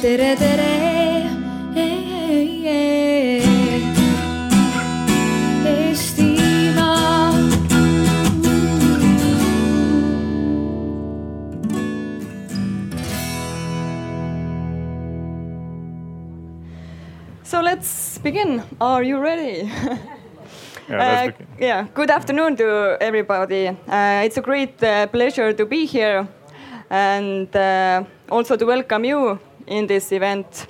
tere, tere. So let's begin. Are you ready? Yeah, Uh, yeah, good afternoon to everybody. Uh, it's a great uh, pleasure to be here and uh, also to welcome you in this event.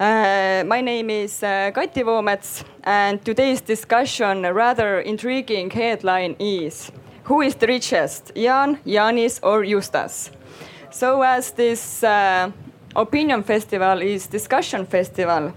Uh, my name is uh, Kati Voomets, and today's discussion, rather intriguing headline is Who is the richest, Jan, Janis, or Justas? So, as this uh, opinion festival is discussion festival,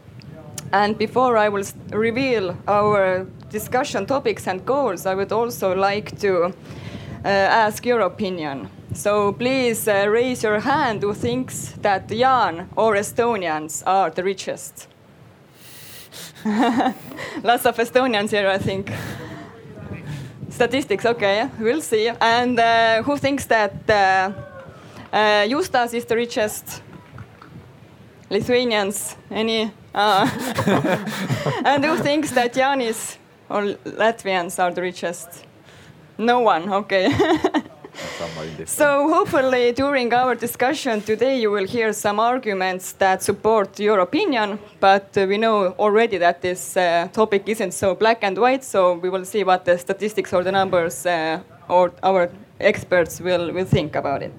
and before I will reveal our discussion topics and goals, I would also like to uh, ask your opinion. So please uh, raise your hand who thinks that Jan or Estonians are the richest. Lots of Estonians here, I think. Statistics, okay, we'll see. And uh, who thinks that uh, uh, Justas is the richest? Lithuanians, any? Uh, and who thinks that Janis or Latvians are the richest? No one, okay. so hopefully during our discussion today you will hear some arguments that support your opinion, but uh, we know already that this uh, topic isn't so black and white, so we will see what the statistics or the numbers uh, or our experts will, will think about it.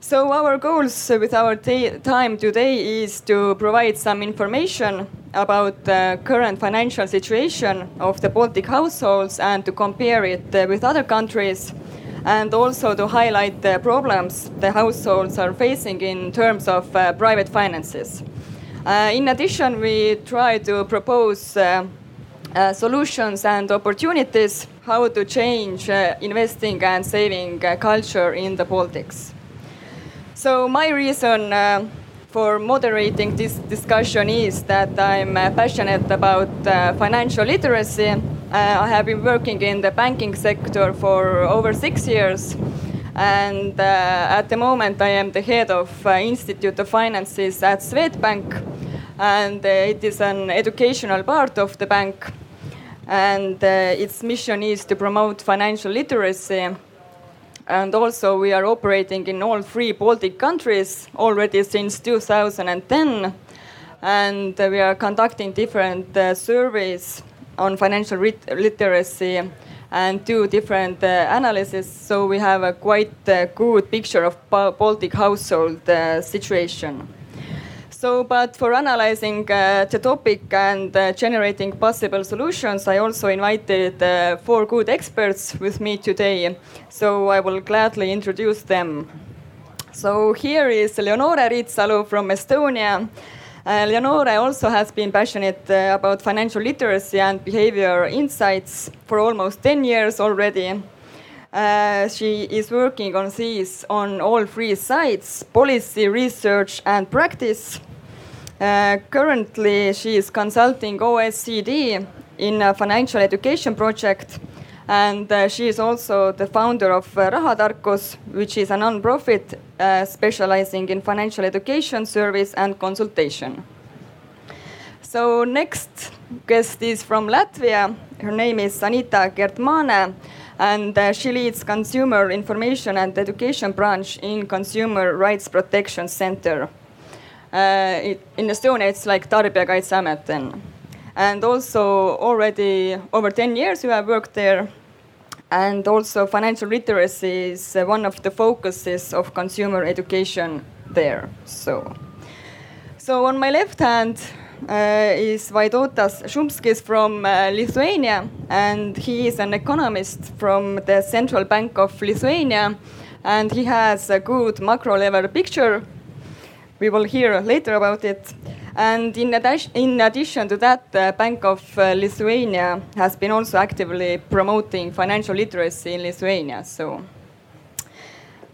So our goals with our time today is to provide some information about the current financial situation of the Baltic households and to compare it uh, with other countries and also to highlight the problems the households are facing in terms of uh, private finances. Uh, in addition, we try to propose uh, solutions and opportunities how to change investing and saving culture in the Baltics. So my reason for moderating this discussion is that I'm uh, passionate about uh, financial literacy. Uh, I have been working in the banking sector for over six years. And at the moment, I am the head of Institute of Finances at Swedbank. And it is an educational part of the bank. And its mission is to promote financial literacy and also, we are operating in all three Baltic countries already since 2010. And we are conducting different uh, surveys on financial literacy and do different uh, analysis. So we have a quite uh, good picture of Ba- Baltic household uh, situation. So, but for analyzing uh, the topic and uh, generating possible solutions, I also invited uh, four good experts with me today. So I will gladly introduce them. So here is Leonore Riitsalu from Estonia. Uh, Leonore also has been passionate uh, about financial literacy and behavior insights for almost 10 years already. Uh, she is working on these on all three sides policy, research, and practice. Uh, currently, she is consulting OECD in a financial education project, and uh, she is also the founder of uh, Rahatarkus, which is a non-profit uh, specializing in financial education service and consultation. So next guest is from Latvia. Her name is Sanita Gertmane, and uh, she leads consumer information and education branch in Consumer Rights Protection Center. Uh, it, in Estonia, it's like Tarbijakaitseamet then. And also already over 10 years you have worked there. And also financial literacy is uh, one of the focuses of consumer education there. So, so on my left hand uh, is Vaidotas Šumskis from uh, Lithuania, and he is an economist from the Central Bank of Lithuania, and he has a good macro level picture. We will hear later about it. And in, addi- in addition to that, the Bank of uh, Lithuania has been also actively promoting financial literacy in Lithuania. So.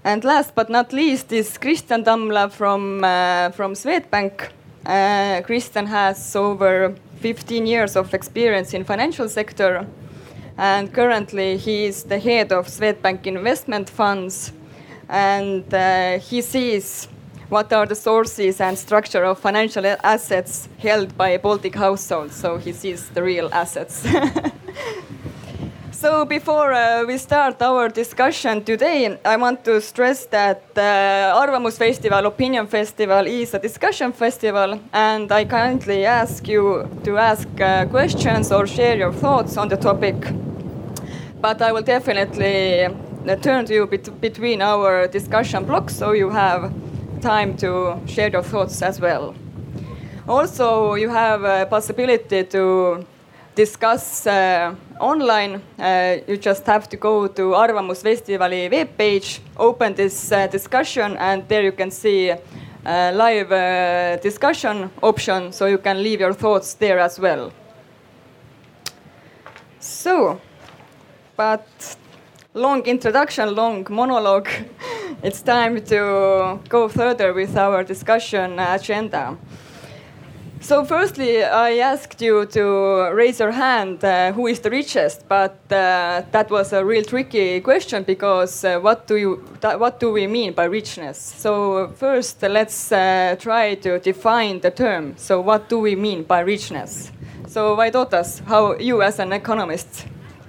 And last but not least is Christian Tamla from, uh, from Swedbank. Uh, Christian has over 15 years of experience in financial sector and currently he is the head of Swedbank investment funds and uh, he sees what are the sources and structure of financial assets held by Baltic households. So he sees the real assets. So before uh, we start our discussion today, I want to stress that uh, Arvamus Festival, Opinion Festival is a discussion festival, and I kindly ask you to ask uh, questions or share your thoughts on the topic. But I will definitely uh, turn to you bet between our discussion blocks, so you have time to share your thoughts as well. Also, you have a possibility to discuss uh, online. Uh, you just have to go to Arvamus Festivali webpage, open this uh, discussion, and there you can see a live uh, discussion option, so you can leave your thoughts there as well. So, but long introduction, long monologue. it's time to go further with our discussion agenda. So, firstly, I asked you to raise your hand uh, who is the richest, but uh, that was a real tricky question because uh, what do you what do we mean by richness? So, first, let's uh, try to define the term. So, what do we mean by richness? So, Vaidotas, how you as an economist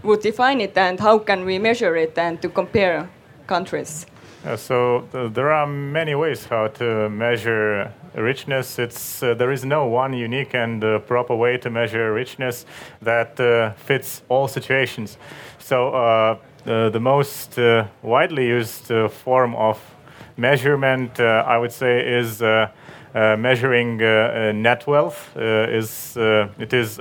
would define it, and how can we measure it and to compare countries? Uh, so th there are many ways how to measure richness. It's uh, there is no one unique and uh, proper way to measure richness that uh, fits all situations. So uh, the most uh, widely used form of measurement, I would say, is measuring net wealth. is it is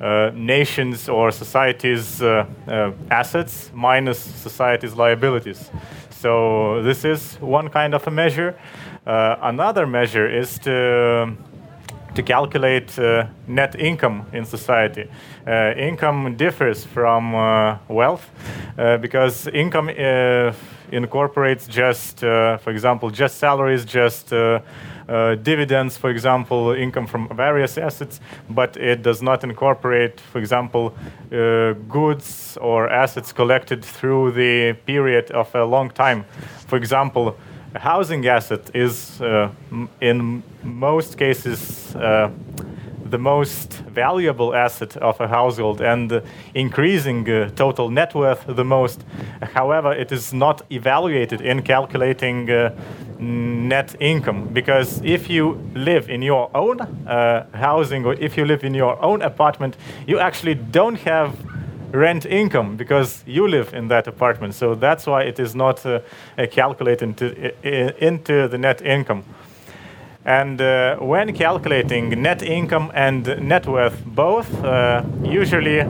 uh, nations or societies' uh, uh, assets minus society's liabilities. So this is one kind of a measure. another measure is to to calculate uh, net income in society. Uh, income differs from uh, wealth because income incorporates just, for example, just salaries, just dividends, for example, income from various assets, but it does not incorporate, for example, uh, goods or assets collected through the period of a long time. For example, a housing asset is, uh, in most cases, uh, the most valuable asset of a household and increasing uh, total net worth the most. However, it is not evaluated in calculating uh, net income because if you live in your own uh, housing or if you live in your own apartment, you actually don't have rent income because you live in that apartment. So that's why it is not uh, calculated into, into the net income. And uh, when calculating net income and net worth both, uh, usually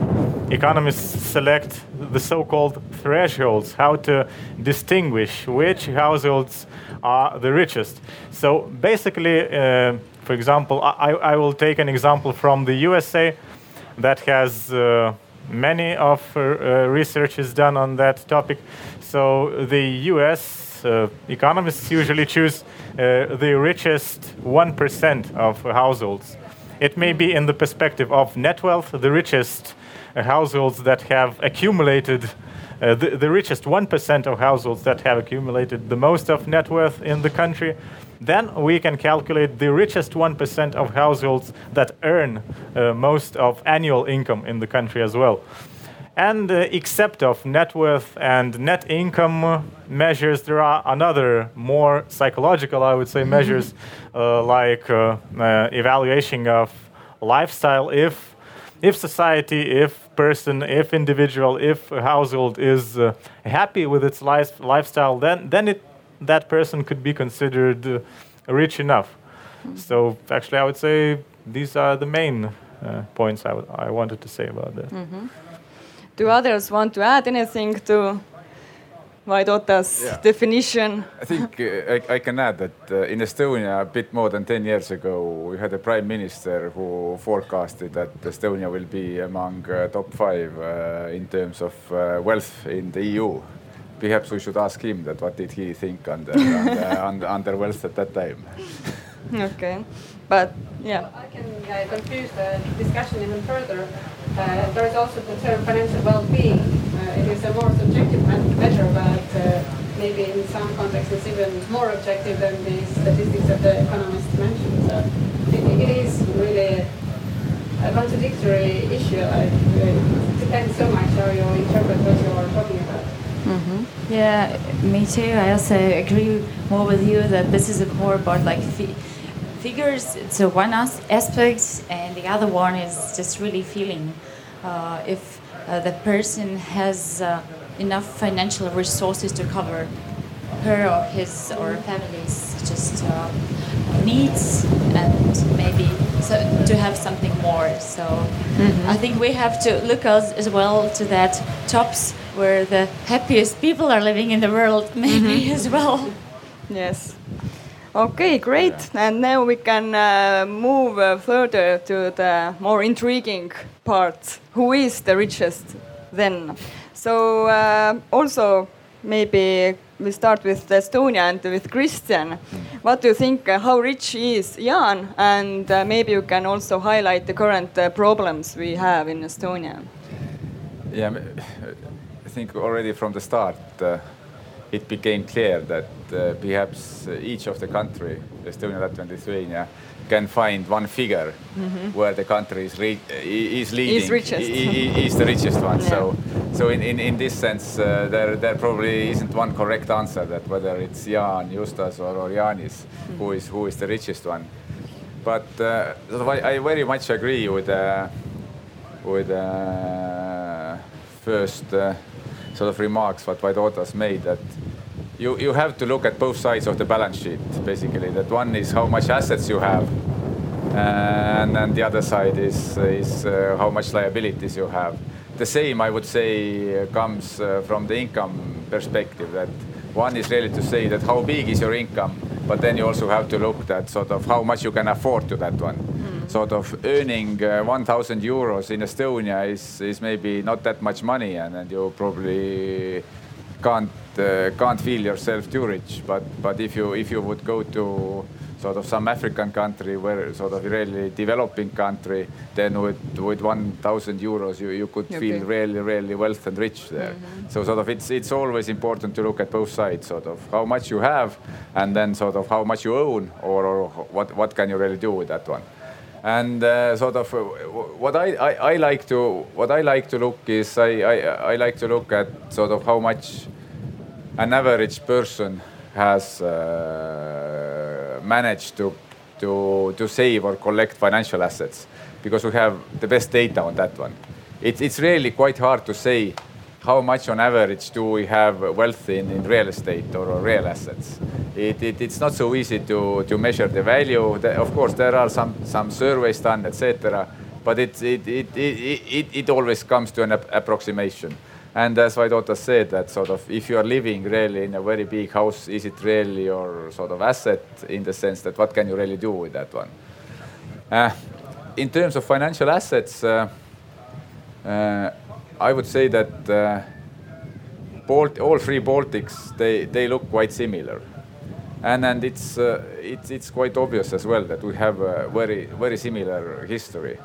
economists select the so-called thresholds, how to distinguish which households are the richest. So basically, uh, for example, I, I, will take an example from the USA that has uh, many of uh, research done on that topic. So the US uh, economists usually choose uh, the richest 1% of households. It may be in the perspective of net wealth, the richest uh, households that have accumulated uh, the, the, richest 1% of households that have accumulated the most of net worth in the country, then we can calculate the richest 1% of households that earn most of annual income in the country as well. And uh, except of net worth and net income measures, there are another more psychological, I would say, mm-hmm. measures uh, like uh, uh, evaluation of lifestyle. If if society, if person, if individual, if household is uh, happy with its life, lifestyle, then then it that person could be considered uh, rich enough. Mm-hmm. So actually, I would say these are the main points I, I wanted to say about that. Mm-hmm. Do others want to add anything to Vaidotas yeah. definition? I think uh, I, I, can add that uh, in Estonia, a bit more than 10 years ago, we had a prime minister who forecasted that Estonia will be among uh, top five uh, in terms of uh, wealth in the EU. Perhaps we should ask him that what did he think under, under, under, under wealth at that time. okay, but yeah. I can uh, confuse the discussion even further. Uh, there is also the term financial well-being. Uh, it is a more subjective measure, but uh, maybe in some contexts it's even more objective than the statistics that the economist mentioned. So it, it is really a contradictory issue. Like, it depends so much how you interpret what you are talking about. Mm -hmm. Yeah, me too. I also agree more with you that this is a more about like fi figures. It's a one aspect, and the other one is just really feeling uh, if uh, the person has uh, enough financial resources to cover her or his or family's just uh, needs and maybe so to have something more so mm-hmm. i think we have to look as, as well to that tops where the happiest people are living in the world maybe mm-hmm. as well yes okay great yeah. and now we can uh, move uh, further to the more intriguing part who is the richest then so uh, also maybe we start with Estonia and with Kristjan. What do you think? Uh, how rich is Jaan? And uh, maybe you can also highlight the current uh, problems we have in Estonia. Yeah, I think already from the start it became clear that uh, perhaps each of the country, Estonia, Latvia, and Lithuania, can find one figure mm-hmm. where the country is, re- is leading. Is richest. is the richest one. Yeah. So, so in, in, in this sense, uh, there there probably isn't one correct answer that whether it's Jaan, Justas, or, or Janis mm-hmm. who is who is the richest one. But uh, I, I, very much agree with uh, with uh, first uh, sort of remarks what Vaidotas made that you, you have to look at both sides of the balance sheet, basically. That one is how much assets you have, and then the other side is, is uh, how much liabilities you have. The same, I would say, uh, comes uh, from the income perspective. That one is really to say that how big is your income, but then you also have to look at sort of how much you can afford to that one. Mm. Sort of earning uh, 1,000 euros in Estonia is, is maybe not that much money, and then you probably can't uh, can't feel yourself too rich. But but if you if you would go to sort of some African country where sort of really developing country, then with with 1,000 euros you, you could okay. feel really really wealth and rich there. Mm-hmm. So sort of it's it's always important to look at both sides, sort of how much you have, and then sort of how much you own, or, or what what can you really do with that one. And uh, sort of uh, what I, I, I, like to what I like to look is I, I, I like to look at sort of how much an average person has uh, managed to, save or collect financial assets because we have the best data on that one. It, it's really quite hard to say how much on average do we have wealth in, real estate or, real assets. It, it, it's not so easy to, measure the value. Of course, there are some, surveys done, etc. But it always comes to an approximation. And as Vaidotas said, that sort of if you are living really in a very big house, is it really your sort of asset in the sense that what can you really do with that one? Uh, in terms of financial assets, uh, uh, I would say that uh, Balt all three Baltics they, they look quite similar, and and it's uh, it's it's quite obvious as well that we have a very very similar history.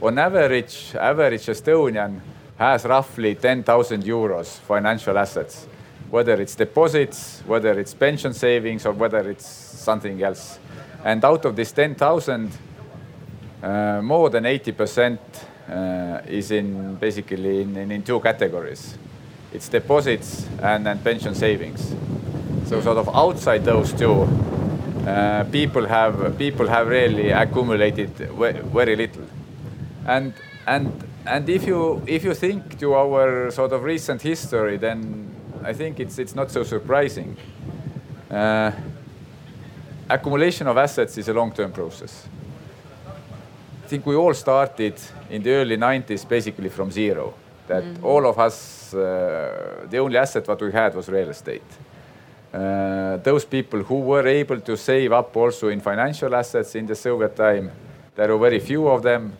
On average, average Estonian has roughly 10,000 euros financial assets, whether it's deposits, whether it's pension savings, or whether it's something else. And out of this 10,000, uh, more than 80% uh, is in basically in, in, in, two categories. It's deposits and then pension savings. So sort of outside those two, uh, people have people have really accumulated very little, and and and if you if you think to our sort of recent history, then I think it's it's not so surprising. Uh, accumulation of assets is a long-term process. I think we all started in the early 90s basically from zero. That mm -hmm. all of us, uh, the only asset what we had was real estate. Uh, those people who were able to save up also in financial assets in the Soviet time, there were very few of them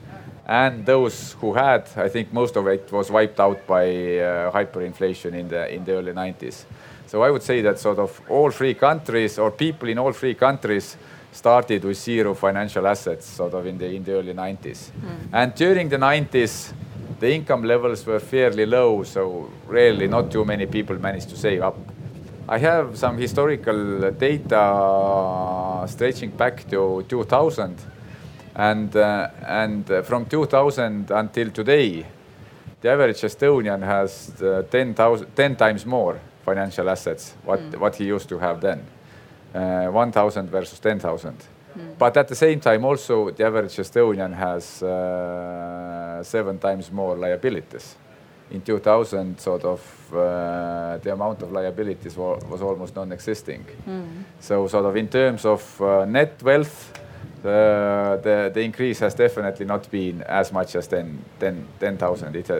and those who had, I think most of it was wiped out by uh, hyperinflation in the in the early 90s. So I would say that sort of all three countries or people in all three countries started with zero financial assets sort of in the in the early 90s. Mm. And during the 90s, the income levels were fairly low, so really not too many people managed to save up. I have some historical data stretching back to 2000, and uh, and from 2000 until today, the average Estonian has uh, 10, 10 times more financial assets what mm. what he used to have then, uh, 1,000 versus 10,000. Mm. But at the same time, also the average Estonian has uh, seven times more liabilities. In 2000, sort of uh, the amount of liabilities wa was almost non-existing. Mm. So, sort of in terms of uh, net wealth, the, increase has definitely not been as much as 10,000. 10, 10,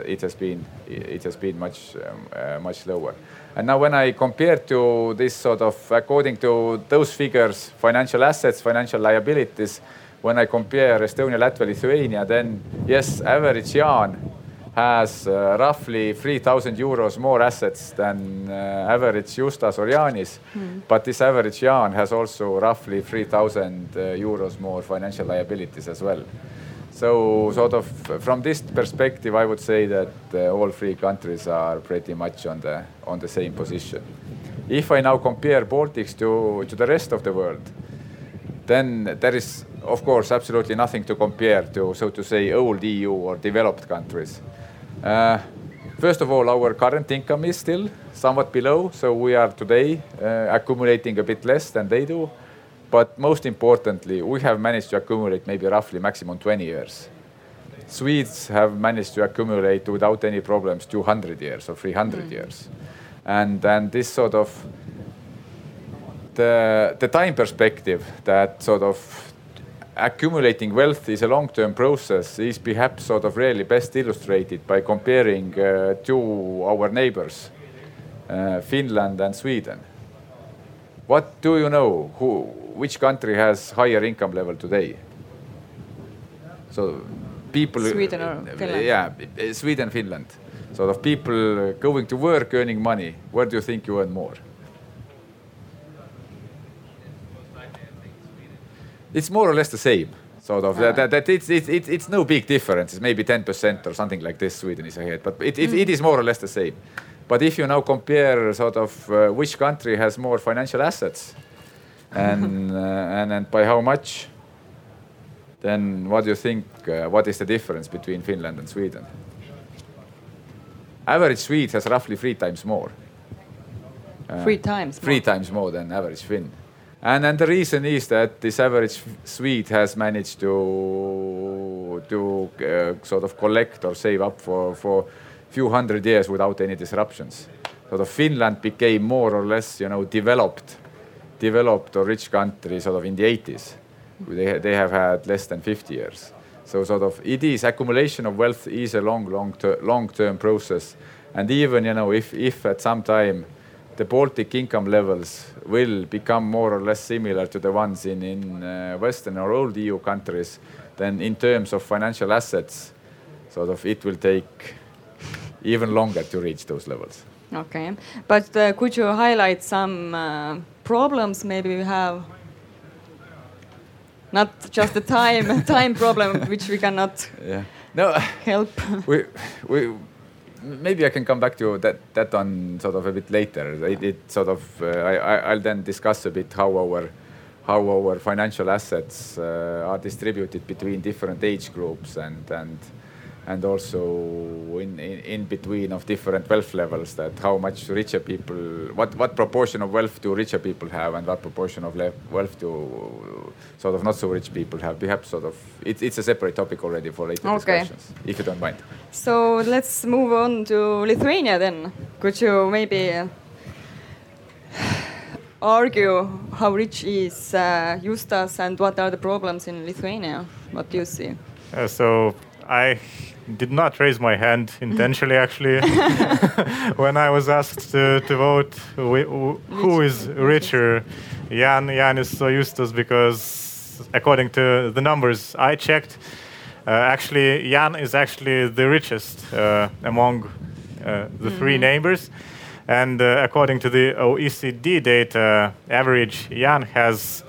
it, has been, um, uh, much lower. And now when I compare to this sort of, according to those figures, financial assets, financial liabilities, when I compare Estonia, Latvia, Lithuania, then yes, average Jaan has uh, roughly 3,000 euros more assets than uh, average Justas or Jaanis. Mm. But this average Jaan has also roughly 3,000 uh, euros more financial liabilities as well. So sort of from this perspective, I would say that uh, all three countries are pretty much on the on the same position. If I now compare Baltics to, to the rest of the world, then there is of course absolutely nothing to compare to, so to say, old EU or developed countries. Uh, first of all, our current income is still somewhat below, so we are today uh, accumulating a bit less than they do. But most importantly, we have managed to accumulate maybe roughly maximum 20 years. Swedes have managed to accumulate without any problems 200 years or 300 mm. years. And, this sort of the, the time perspective that sort of accumulating wealth is a long-term process is perhaps sort of really best illustrated by comparing uh, two our neighbors, uh, Finland and Sweden. What do you know? Who, which country has higher income level today? So people. Sweden or Finland? Yeah, Sweden, Finland. Sort of people going to work, earning money. Where do you think you earn more? It's more or less the same. Sort of that, that, that it's, it's, it's, it's no big difference. It's maybe 10% or something like this. Sweden is ahead, but it, it, mm. it is more or less the same. But if you now compare sort of uh, which country has more financial assets, and, uh, and and by how much, then what do you think? Uh, what is the difference between Finland and Sweden? Average Swede has roughly three times more. Three times. Three more. times more than average Finn. And then the reason is that this average Swede has managed to to uh, sort of collect or save up for for few hundred years without any disruptions. Sort of Finland became more or less, you know, developed, developed or rich country sort of in the 80s. They, they have had less than 50 years. So sort of it is accumulation of wealth is a long, long, ter long term process. And even, you know, if, if at some time the Baltic income levels will become more or less similar to the ones in, in uh, Western or old EU countries, then in terms of financial assets, sort of it will take even longer to reach those levels. Okay, but uh, could you highlight some uh, problems maybe we have? Not just the time time problem, which we cannot yeah. no, help. we, we, maybe I can come back to that that on sort of a bit later. It, it sort of uh, I, I'll then discuss a bit how our how our financial assets uh, are distributed between different age groups and and and also in, in, in, between of different wealth levels that how much richer people what what proportion of wealth do richer people have and what proportion of wealth do sort of not so rich people have perhaps sort of it, it's a separate topic already for later okay. discussions if you don't mind so let's move on to lithuania then could you maybe uh, argue how rich is uh, Justas and what are the problems in Lithuania? What do you see? Uh, so I did not raise my hand intentionally, actually, when I was asked to, to vote who, is richer, Jaan, Janis or Justas, because according to the numbers I checked, uh, actually Jaan is actually the richest uh, among uh, the mm-hmm. three neighbors. And uh, according to the OECD data, average Jaan has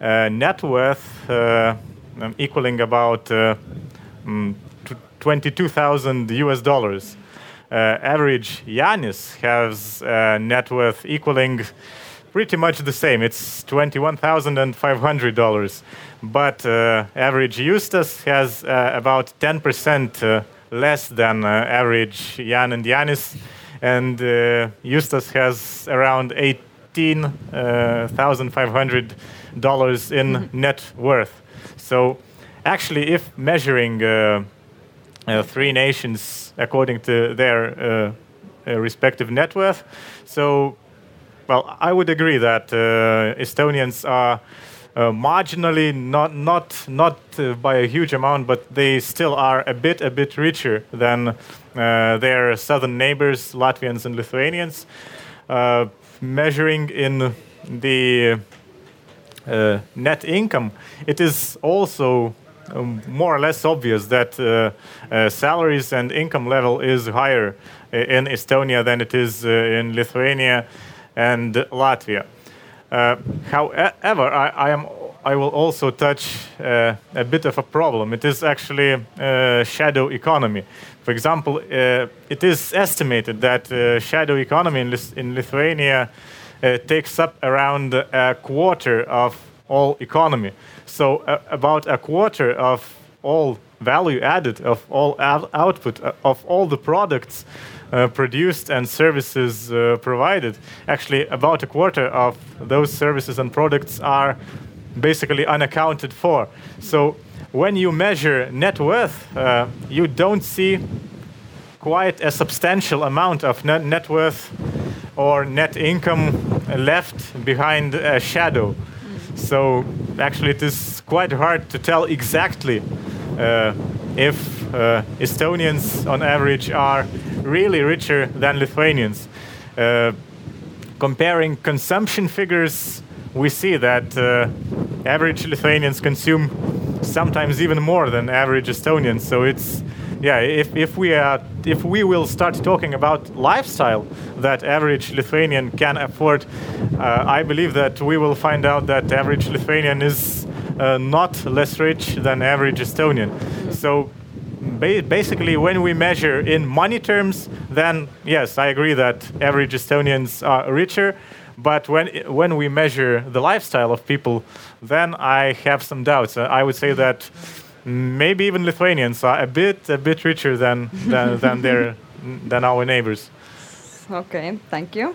net worth uh, um, equaling about um, 22,000 US dollars. average Janis has net worth equaling pretty much the same. It's $21,500. But uh, average Justas has uh, about 10% uh, less than average Jaan and Janis. And Justas has around $18,500 in mm-hmm. net worth. So actually, if measuring uh, uh, three nations according to their uh, respective net worth, so well, I would agree that Estonians are uh, marginally, not not not uh, by a huge amount, but they still are a bit a bit richer than uh, their southern neighbors, Latvians and Lithuanians. Uh, measuring in the uh, net income, it is also um, more or less obvious that salaries and income level is higher in Estonia than it is in Lithuania and Latvia. Uh, however, I, I, am I will also touch uh, a bit of a problem. It is actually a shadow economy. For example, uh, it is estimated that uh, shadow economy in, in Lithuania uh, takes up around a quarter of all economy. So about a quarter of all value added of all output of all the products uh, produced and services uh, provided. Actually, about a quarter of those services and products are basically unaccounted for. So when you measure net worth, uh, you don't see quite a substantial amount of net, net worth or net income left behind a shadow. So actually, it is quite hard to tell exactly uh, if uh, Estonians on average are really richer than Lithuanians. Uh, comparing consumption figures, we see that uh, average Lithuanians consume sometimes even more than average Estonians. So it's yeah, if, if we are if we will start talking about lifestyle that average Lithuanian can afford, uh, I believe that we will find out that average Lithuanian is uh, not less rich than average Estonian. So ba basically, when we measure in money terms, then yes, I agree that average Estonians are richer. But when when we measure the lifestyle of people, then I have some doubts. Uh, I would say that maybe even Lithuanians are a bit a bit richer than than, than their than our neighbors. Okay, thank you.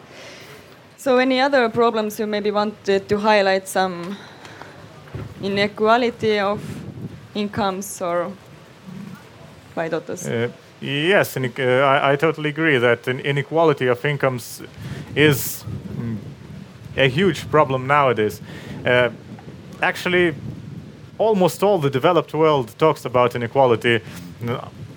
So, any other problems you maybe wanted to highlight? Some inequality of incomes or my uh, yes, uh, I, I, totally agree that inequality of incomes is mm, a huge problem nowadays. Uh, actually, almost all the developed world talks about inequality.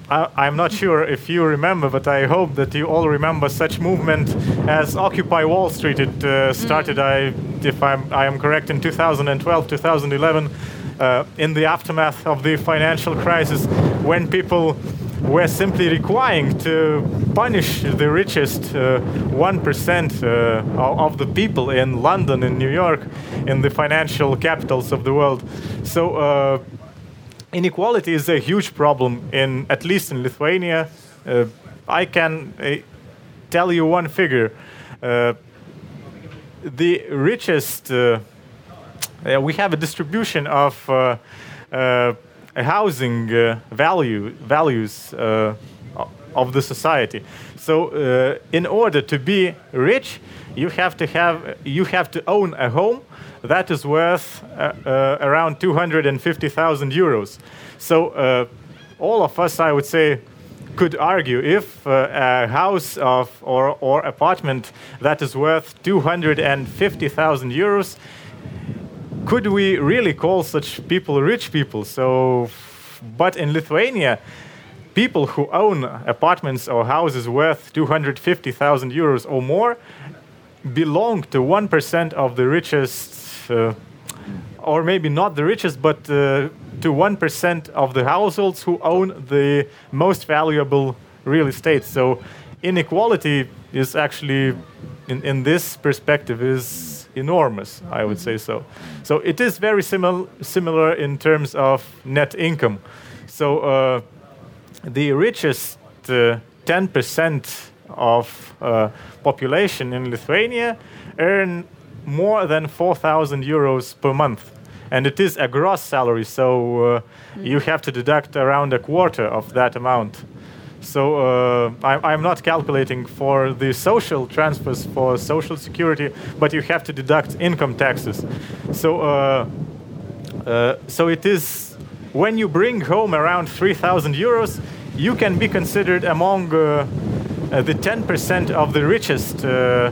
I, am not sure if you remember, but I hope that you all remember such movement as Occupy Wall Street. It uh, started, mm. I, if I'm, I am correct, in 2012, 2011 uh, in the aftermath of the financial crisis when people were simply requiring to punish the richest uh, 1% uh, of the people in London and New York, in the financial capitals of the world. So, uh, inequality is a huge problem, in, at least in Lithuania. Uh, I can uh, tell you one figure. Uh, the richest uh, we have a distribution of uh, uh, housing value values of the society. So, in order to be rich, you have to have you have to own a home that is worth uh, uh, around 250,000 euros. So uh, all of us, I would say, could argue if a house of or or apartment that is worth 250,000 euros could we really call such people rich people? So, but in Lithuania, people who own apartments or houses worth 250,000 euros or more belong to 1% of the richest, uh, or maybe not the richest, but uh, to 1% of the households who own the most valuable real estate. So inequality is actually, in, in this perspective, is enormous, I would say so. So it is very simil similar in terms of net income. So uh, the richest uh, 10% of uh, population in Lithuania earn more than 4,000 euros per month. And it is a gross salary, so uh, you have to deduct around a quarter of that amount. So uh, I, am not calculating for the social transfers for social security, but you have to deduct income taxes. So, uh, uh, so it is when you bring home around 3,000 euros, you can be considered among uh, uh, the 10% of the richest uh,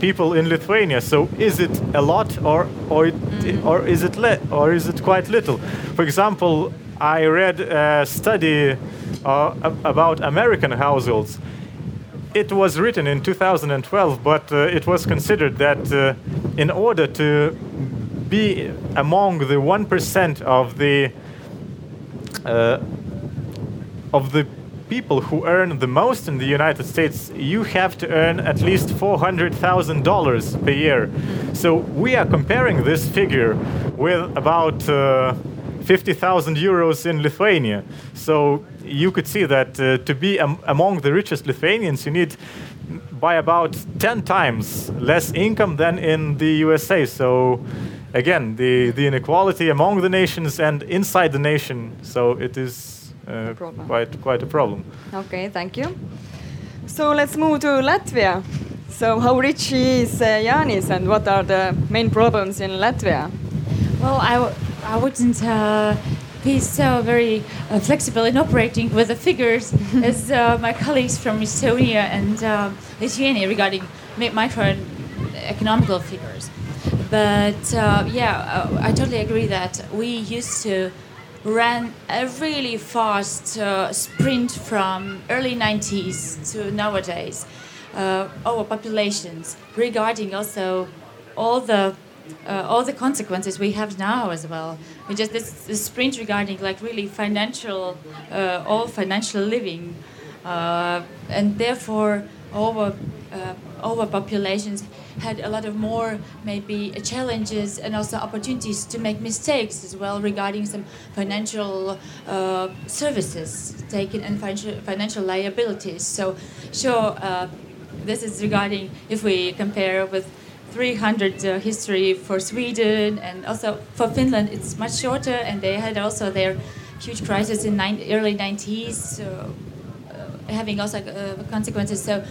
people in Lithuania. So is it a lot or or it, mm. or is it le- or is it quite little? For example, I read a study uh, about American households. It was written in 2012, but uh, it was considered that uh, in order to be among the 1% of the uh, of the people who earn the most in the United States, you have to earn at least $400,000 per year. So we are comparing this figure with about uh, 50,000 euros in Lithuania. So you could see that uh, to be am among the richest Lithuanians, you need by about 10 times less income than in the USA. So again, the, the inequality among the nations and inside the nation. So it is uh, quite quite a problem. Okay, thank you. So let's move to Latvia. So how rich is uh, Janis, and what are the main problems in Latvia? Well, I w- I wouldn't uh, be so very uh, flexible in operating with the figures as uh, my colleagues from Estonia and uh, Lithuania regarding microeconomical figures. But uh, yeah, I totally agree that we used to ran a really fast uh, sprint from early 90s to nowadays uh, our populations regarding also all the uh, all the consequences we have now as well. We just this, this sprint regarding like really financial, uh, all financial living, uh, and therefore our uh, populations had a lot of more maybe challenges and also opportunities to make mistakes as well regarding some financial uh, services taken and financial, financial liabilities. So, sure, uh, this is regarding if we compare with 300 uh, history for Sweden and also for Finland, it's much shorter, and they had also their huge crisis in nine, early 90s, so, uh, having also uh, consequences. So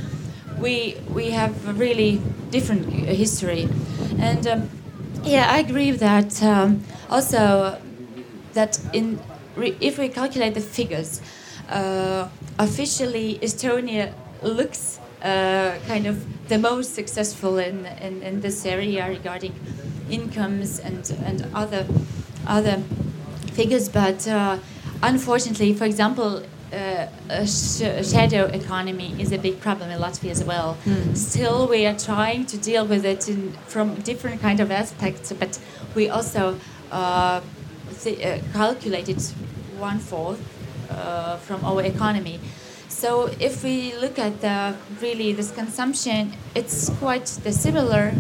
we we have a really different history, and um, yeah, I agree that. Um, also, that in if we calculate the figures, uh, officially Estonia looks uh, kind of the most successful in, in, in this area regarding incomes and and other other figures, but uh, unfortunately, for example, uh, a sh- shadow economy is a big problem in Latvia as well. Mm. Still, we are trying to deal with it in, from different kind of aspects, but we also uh, th- uh, calculated one fourth uh, from our economy. So if we look at the, really this consumption, it's quite the similar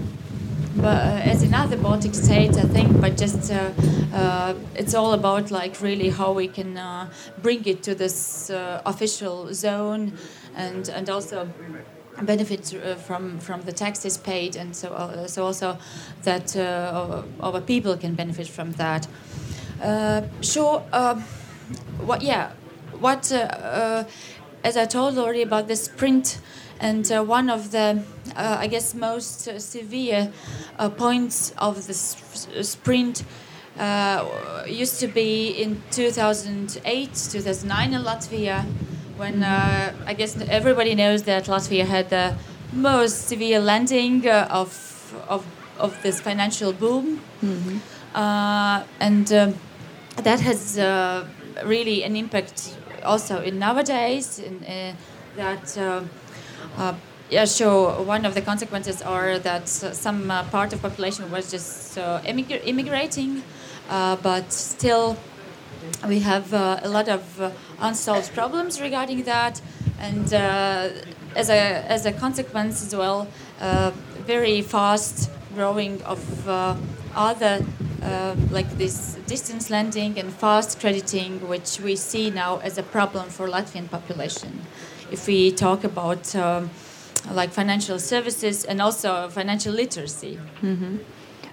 but uh, as in other Baltic states, I think, but just uh, uh, it's all about like really how we can uh, bring it to this uh, official zone, and and also benefit uh, from from the taxes paid, and so so also that our people can benefit from that. sure. what? Yeah. What? As I told already about the sprint and uh, one of the, uh, I guess, most uh, severe uh, points of the sprint uh, used to be in 2008, 2009 in Latvia, when uh, I guess everybody knows that Latvia had the most severe landing of, of, of this financial boom. Mm-hmm. and that has really an impact also in nowadays in, that uh, yeah, sure. One of the consequences are that some uh, part of population was just uh, immig- immigrating, uh, but still we have uh, a lot of uh, unsolved problems regarding that, and as a as a consequence as well, very fast growing of other like this distance lending and fast crediting, which we see now as a problem for Latvian population if we talk about um, like financial services and also financial literacy. Mm-hmm.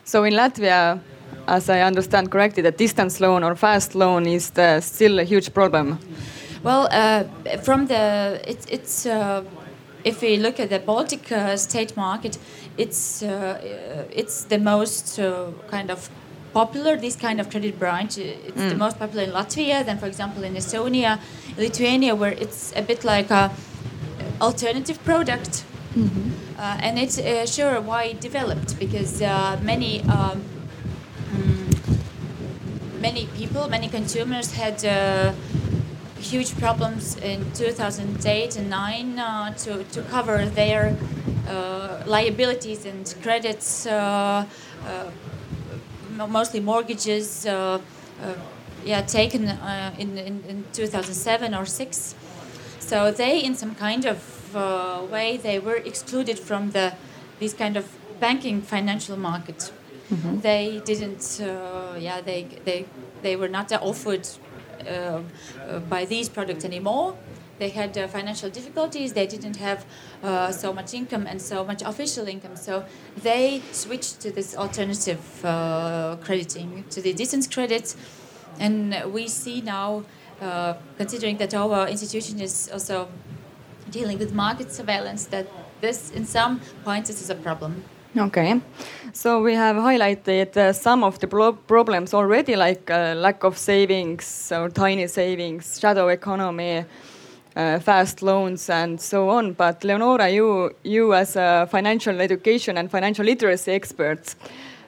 So in Latvia, as I understand correctly, the distance loan or fast loan is the, still a huge problem. Well, uh, from the it, it's uh, if we look at the Baltic uh, state market, it's uh, it's the most uh, kind of popular this kind of credit branch. It's mm. the most popular in Latvia. Then, for example, in Estonia, Lithuania, where it's a bit like a alternative product. Mm-hmm. Uh, and it's uh, sure why it developed because uh, many um, mm, many people, many consumers had huge problems in 2008 and 9 uh, to, to cover their uh, liabilities and credits, uh, uh mostly mortgages, uh, uh, yeah, taken in, in, in 2007 or 6. So they, in some kind of way, they were excluded from the this kind of banking financial market. Mm-hmm. They didn't, yeah, they, they, they were not offered uh, uh, by these products anymore. They had uh, financial difficulties. They didn't have so much income and so much official income. So they switched to this alternative crediting, to the distance credit. And we see now, considering that our institution is also dealing with market surveillance, that this, in some points, this is a problem. Okay, so we have highlighted uh, some of the pro problems already, like uh, lack of savings or tiny savings, shadow economy, uh, fast loans, and so on. But Leonore, you, you as a financial education and financial literacy expert,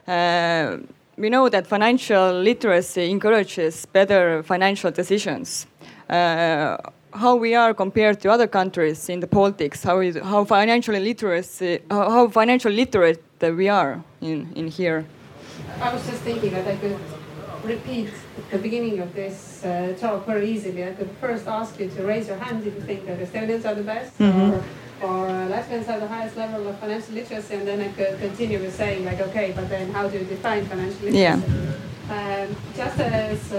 uh, we know that financial literacy encourages better financial decisions. Uh, how we are compared to other countries in the Baltics, how, is, how financially literacy, how, how financial literate we are in, in here. I was just thinking that I could repeat the beginning of this uh, talk very easily. I could first ask you to raise your hand if you think that Estonians are the best mm -hmm. or, or uh, Latvians have the highest level of financial literacy, and then I could continue with saying like, okay, but then how do you define financial literacy? Yeah. Um, just as uh,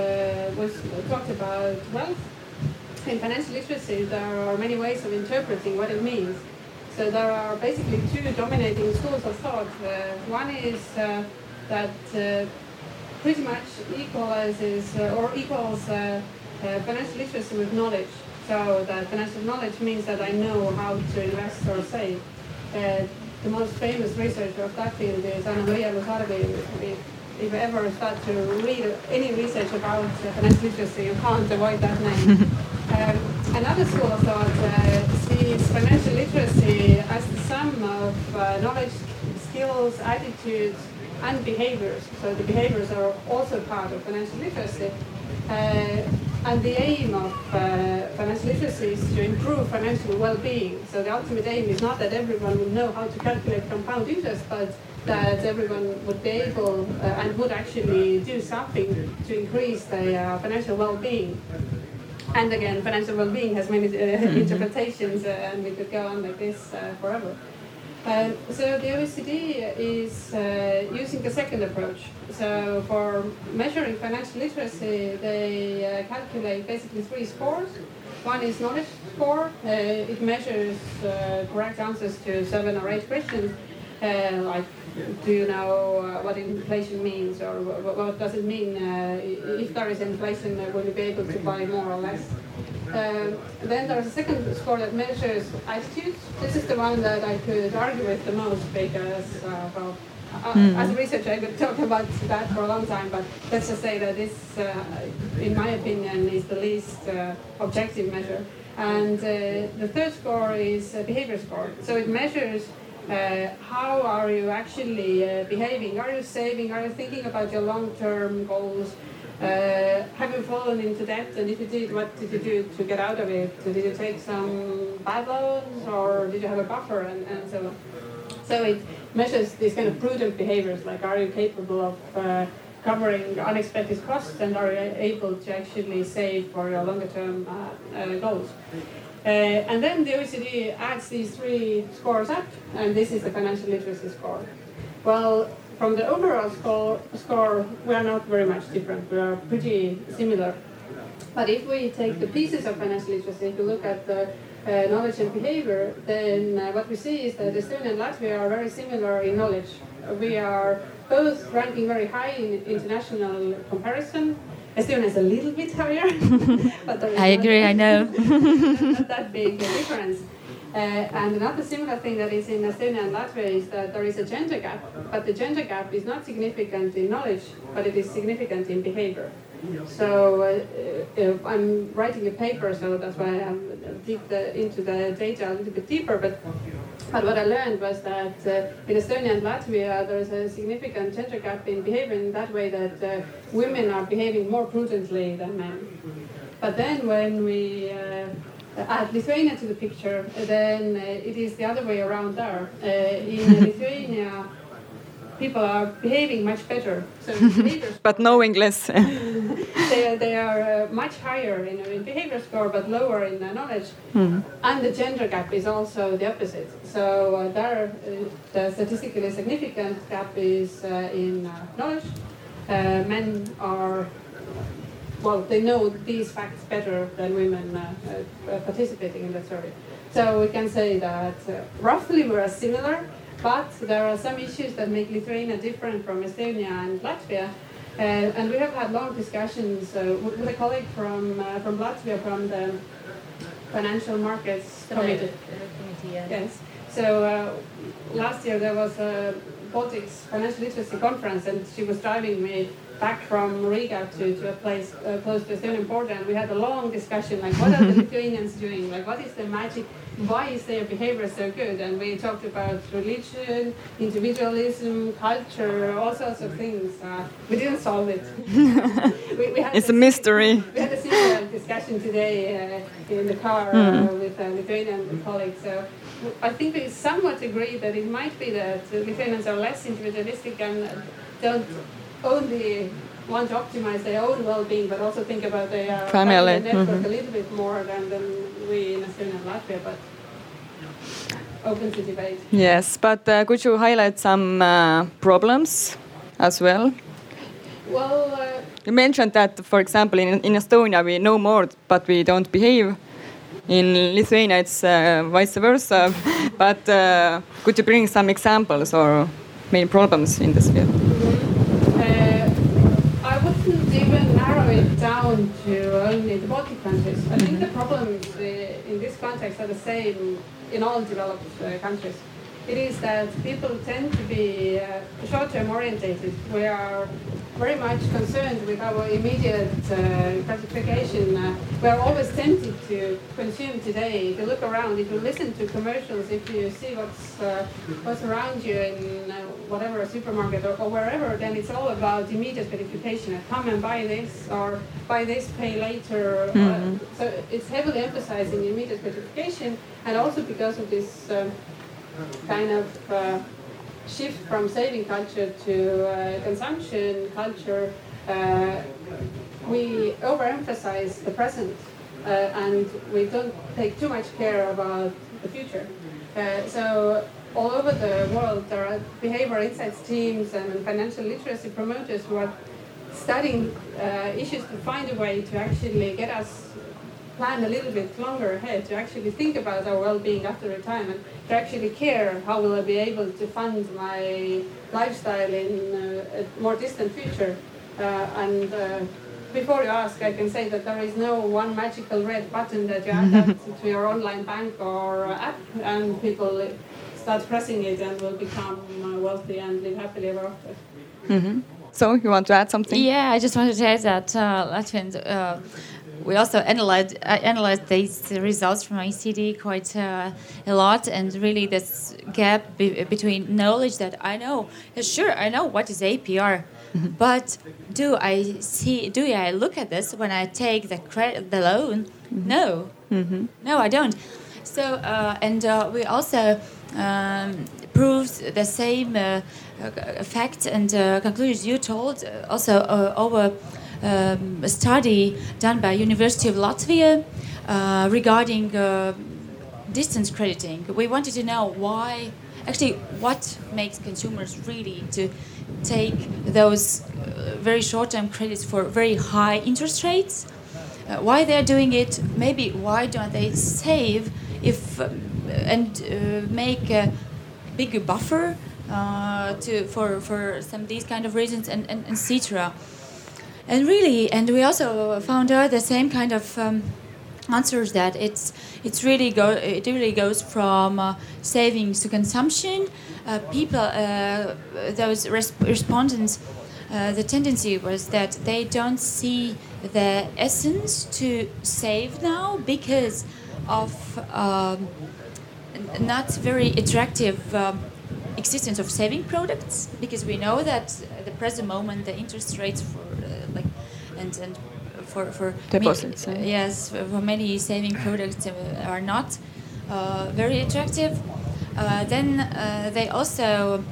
was talked about wealth, in financial literacy, there are many ways of interpreting what it means. So there are basically two dominating schools of thought. Uh, one is uh, that uh, pretty much equalizes uh, or equals uh, uh, financial literacy with knowledge. So that financial knowledge means that I know how to invest or save. the most famous researcher of that field is Annamaria Lusardi. If, if you ever start to read any research about financial literacy, you can't avoid that name. Um, another school of thought uh, sees financial literacy as the sum of uh, knowledge, skills, attitudes, and behaviors. So the behaviors are also part of financial literacy. Uh, and the aim of uh, financial literacy is to improve financial well-being. So the ultimate aim is not that everyone would know how to calculate compound interest, but that everyone would be able uh, and would actually do something to increase their uh, financial well-being. And again, financial well-being has many uh, mm-hmm. interpretations, uh, and we could go on like this uh, forever. Uh, so the OECD is uh, using the second approach. So for measuring financial literacy, they uh, calculate basically three scores. One is knowledge score. it measures correct answers to seven or eight questions, like do you know uh, what inflation means or what, does it mean? Uh, if there is inflation, uh, will you be able to buy more or less? Um, then there's a second score that measures attitudes. This is the one that I could argue with the most because, uh, well, mm. as a researcher, I could talk about that for a long time, but let's just say that this, uh, in my opinion, is the least objective measure. And the third score is a behavior score. So it measures uh, how are you actually uh, behaving? Are you saving? Are you thinking about your long-term goals? Uh, have you fallen into debt? And if you did, what did you do to get out of it? Did you take some bad loans or did you have a buffer and, and so on? So it measures these kind of prudent behaviors, like are you capable of uh, covering unexpected costs and are you able to actually save for your longer term uh, uh, goals? Uh, and then the OECD adds these three scores up, and this is the financial literacy score. Well, from the overall score, score, we are not very much different. We are pretty similar. But if we take the pieces of financial literacy, if you look at the uh, knowledge and behavior, then uh, what we see is that Estonia and Latvia are very similar in knowledge. We are both ranking very high in international comparison. Estonia is a little bit higher, but I agree. I know not that big a difference. Uh, and another similar thing that is in Estonia and Latvia is that there is a gender gap, but the gender gap is not significant in knowledge, but it is significant in behavior. So uh, uh, I'm writing a paper, so that's why deep the, into the data a little bit deeper. But but what I learned was that uh, in Estonia and Latvia there is a significant gender gap in behavior in that way that uh, women are behaving more prudently than men. But then when we uh, add Lithuania to the picture, then uh, it is the other way around there. in Lithuania people are behaving much better. So but knowing less. they, they are uh, much higher in, in behavior score, but lower in uh, knowledge. Mm. And the gender gap is also the opposite. So uh, there, uh, the statistically significant gap is uh, in uh, knowledge. men are well, they know these facts better than women participating in the survey. So we can say that roughly we're similar, but there are some issues that make Lithuania different from Estonia and Latvia. Uh, and we have had long discussions uh, with a colleague from, uh, from Latvia from the Financial Markets Committee. Yes. So uh, last year there was a Baltics Financial Literacy Conference, and she was driving me back from Riga to, to a place uh, close to Estonian border, and we had a long discussion like, what are the Lithuanians doing? Like, what is the magic? Why is their behavior so good? And we talked about religion, individualism, culture, all sorts of things. Uh, we didn't solve it. we, we it's a, a mystery. We had a similar discussion today uh, in the car mm. with a Lithuanian colleague. So I think we somewhat agree that it might be that Lithuanians are less individualistic and don't only want to optimize their own well-being, but also think about their family network mm-hmm. a little bit more than, than we in Estonia and Latvia. But open to debate. Yes, but uh, could you highlight some uh, problems as well? Well, uh, you mentioned that, for example, in, in Estonia we know more, but we don't behave. In Lithuania, it's uh, vice versa. but uh, could you bring some examples or main problems in this field? Down to only the Baltic countries. I think the problems uh, in this context are the same in all developed uh, countries. It is that people tend to be uh, short-term orientated. We are very much concerned with our immediate uh, gratification. Uh, we are always tempted to consume today. If you look around, if you listen to commercials, if you see what's uh, what's around you in uh, whatever a supermarket or, or, wherever, then it's all about immediate gratification. Come and buy this, or buy this, pay later. Mm-hmm. so it's heavily emphasizing immediate gratification, and also because of this um, kind of uh, shift from saving culture to uh, consumption culture, uh, we overemphasize the present uh, and we don't take too much care about the future. Uh, so all over the world, there are behavioral insights teams and financial literacy promoters who are studying uh, issues to find a way to actually get us plan a little bit longer ahead to actually think about our well-being after retirement, to actually care how will I be able to fund my lifestyle in uh, a more distant future. Uh, and uh, before you ask, I can say that there is no one magical red button that you add to your online bank or app, and people start pressing it and will become uh, wealthy and live happily ever after. Mm -hmm. So, you want to add something? Yeah, I just wanted to add that uh, Latvians uh, we also analyzed I analyzed these results from OECD quite uh, a lot, and really this gap be between knowledge that I know. Sure, I know what is APR, mm-hmm. but do I see? Do I look at this when I take the credit, the loan? Mm-hmm. No, mm-hmm. no, I don't. So, uh, and uh, we also um, proved the same uh, facts and uh, conclusions you told uh, also over um, a study done by University of Latvia uh, regarding uh, distance crediting. We wanted to know why, actually, what makes consumers really to take those uh, very short-term credits for very high interest rates. Uh, why they're doing it? Maybe why don't they save if um, and uh, make a bigger buffer uh, to for for some these kind of reasons and and etc. And really, and we also found out the same kind of. Um, answers that it's it's really go it really goes from uh, savings to consumption. Uh, people, uh, those res respondents, uh, the tendency was that they don't see the essence to save now because of um, not very attractive. Um, existence of saving products because we know that at the present moment the interest rates for and and for for deposits. Many, uh, yes, for many saving products uh, are not uh, very attractive. Uh, then uh, they also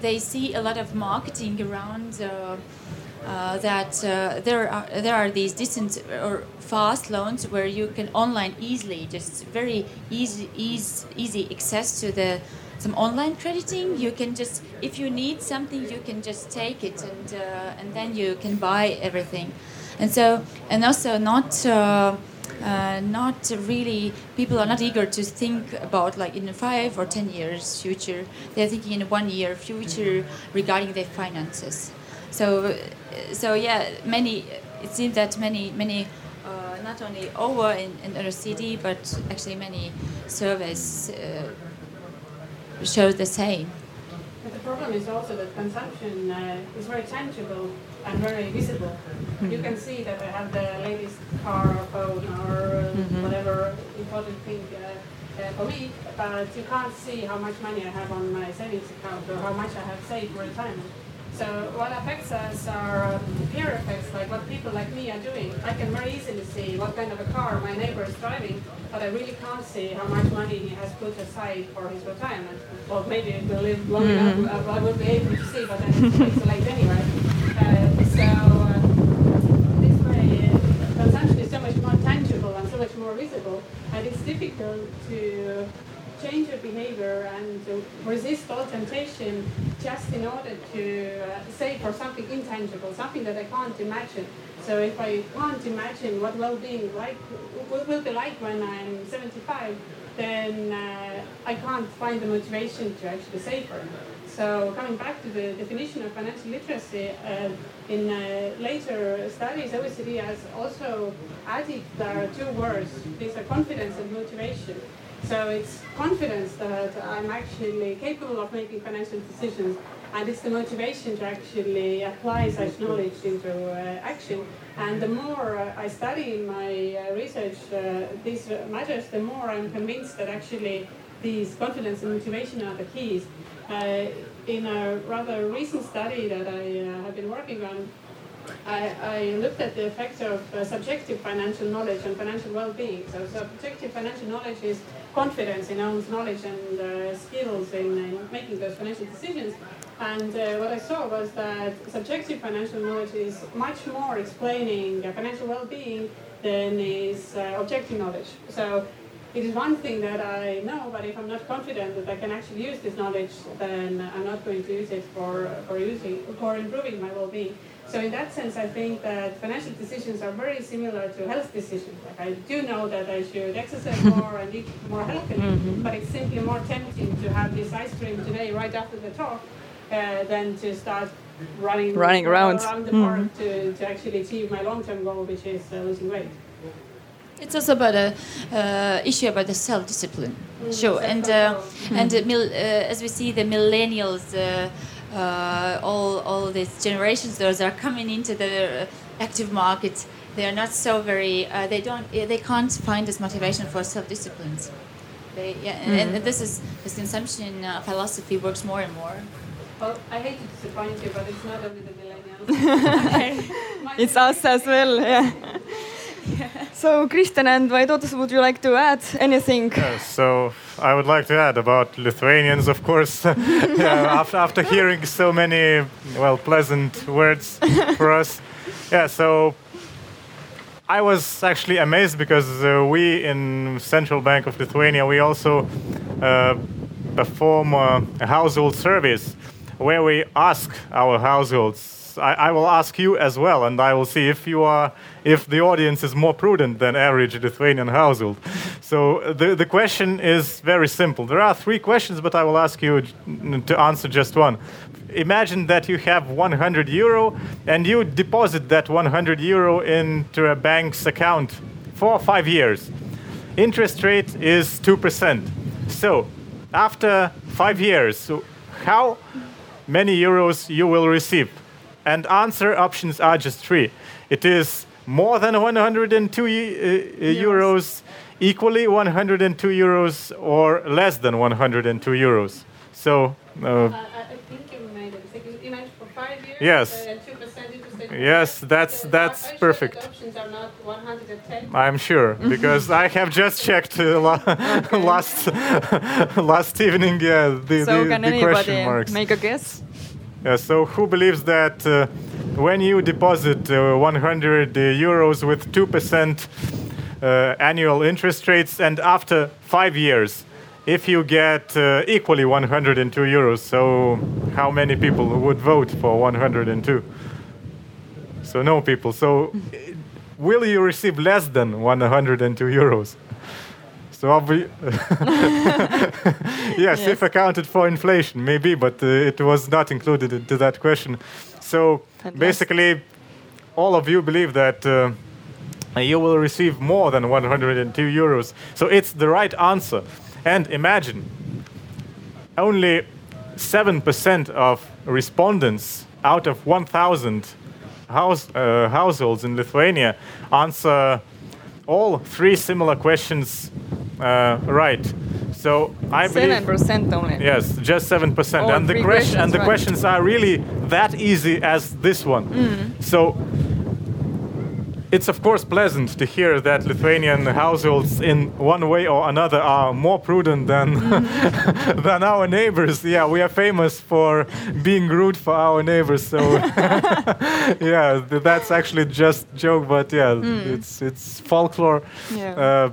they see a lot of marketing around. Uh, that uh, there are there are these distant or fast loans where you can online easily just very easy easy, easy access to the some online crediting. You can just, if you need something, you can just take it and uh, and then you can buy everything. And so, and also not. Uh, uh, not really people are not eager to think about like in five or ten years future they're thinking in one year future regarding their finances so so yeah many it seems that many many uh, not only over in, in OECD but actually many surveys uh, shows the same. But the problem is also that consumption uh, is very tangible and very visible. Mm-hmm. You can see that I have the latest car or phone or mm-hmm. whatever important thing uh, uh, for me, but you can't see how much money I have on my savings account or how much I have saved for retirement. So what affects us are um, peer effects, like what people like me are doing. I can very easily see what kind of a car my neighbor is driving, but I really can't see how much money he has put aside for his retirement. Or maybe it will live long mm-hmm. enough, uh, I will be able to see, but then it's, it's late anyway. Uh, so uh, this way, uh, consumption is so much more tangible and so much more visible, and it's difficult to change your behavior and resist all temptation just in order to uh, save for something intangible, something that I can't imagine. So if I can't imagine what well-being like will be like when I'm 75, then uh, I can't find the motivation to actually save for it. So coming back to the definition of financial literacy, uh, in uh, later studies, OECD has also added uh, two words. These are confidence and motivation. So it's confidence that I'm actually capable of making financial decisions, and it's the motivation to actually apply such knowledge into uh, action. And the more uh, I study in my uh, research uh, these matters, the more I'm convinced that actually these confidence and motivation are the keys. Uh, in a rather recent study that I uh, have been working on, I, I, looked at the effects of uh, subjective financial knowledge on financial well-being. So subjective financial knowledge is confidence in one's knowledge and uh, skills in, in, making those financial decisions. And uh, what I saw was that subjective financial knowledge is much more explaining uh, financial well-being than is uh, objective knowledge. So it is one thing that I know, but if I'm not confident that I can actually use this knowledge, then I'm not going to use it for, for using for improving my well-being. So in that sense, I think that financial decisions are very similar to health decisions. Like I do know that I should exercise more and eat more healthily, mm-hmm. but it's simply more tempting to have this ice cream today right after the talk uh, than to start running running around, around the mm-hmm. park to, to actually achieve my long-term goal, which is uh, losing weight. It's also about a uh, issue about the self-discipline. Mm, sure, and uh, mm. and uh, as we see, the millennials uh, all all these generations those are coming into the active market they are not so very uh, they don't they can't find this motivation for self-disciplines. They, yeah, mm. and, and, this is this consumption uh, philosophy works more and more. Well i hate to disappoint you but it's not only the millennials. It's us as well yeah so, Kristjan and Vaidotas, would you like to add anything? Yeah, so, I would like to add about Lithuanians, of course. yeah, after, after hearing so many, well, pleasant words for us. Yeah, so I was actually amazed because uh, we in Central Bank of Lithuania, we also uh, perform a household service where we ask our households I, I, will ask you as well, and I will see if you are, if the audience is more prudent than average Lithuanian household. So the, the question is very simple. There are three questions, but I will ask you to answer just one. Imagine that you have 100 euro and you deposit that 100 euro into a bank's account for five years. Interest rate is 2%. So after five years, how many euros you will receive? And answer options are just three. It is more than 102 uh, euros, equally 102 euros, or less than 102 euros. So. Uh, I think you made it. You mentioned for five years. Yes. Uh, Yes, that's that's perfect. I'm sure because I have just checked uh, last last evening. Yeah, the, so the, can the anybody make a guess? Yeah, so who believes that uh, when you deposit uh, 100 euros with 2% uh, annual interest rates and after five years, if you get uh, equally 102 euros, so how many people would vote for 102? So no people. So will you receive less than 102 euros? So obvi- yes, yes, if accounted for inflation, maybe, but uh, it was not included into that question. So At basically, last. all of you believe that uh, you will receive more than 102 euros. So it's the right answer. And imagine, only 7% of respondents out of 1,000 house, uh, households in Lithuania answer all three similar questions uh, right. So I believe seven percent only. Yes, just seven percent. And the question and the right. questions are really that easy as this one. Mm. So it's of course pleasant to hear that Lithuanian households, in one way or another, are more prudent than mm. than our neighbors. Yeah, we are famous for being rude for our neighbors. So yeah, that's actually just joke, but yeah, mm. it's it's folklore. Yeah. Uh,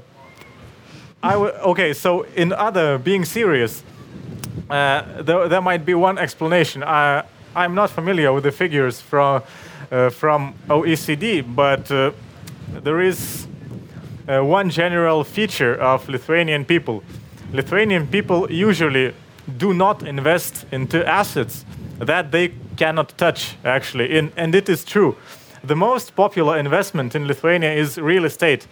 I w- okay, so in other, being serious, uh, there, there might be one explanation. I, I'm not familiar with the figures from, uh, from OECD, but uh, there is uh, one general feature of Lithuanian people. Lithuanian people usually do not invest into assets that they cannot touch, actually, in, and it is true. The most popular investment in Lithuania is real estate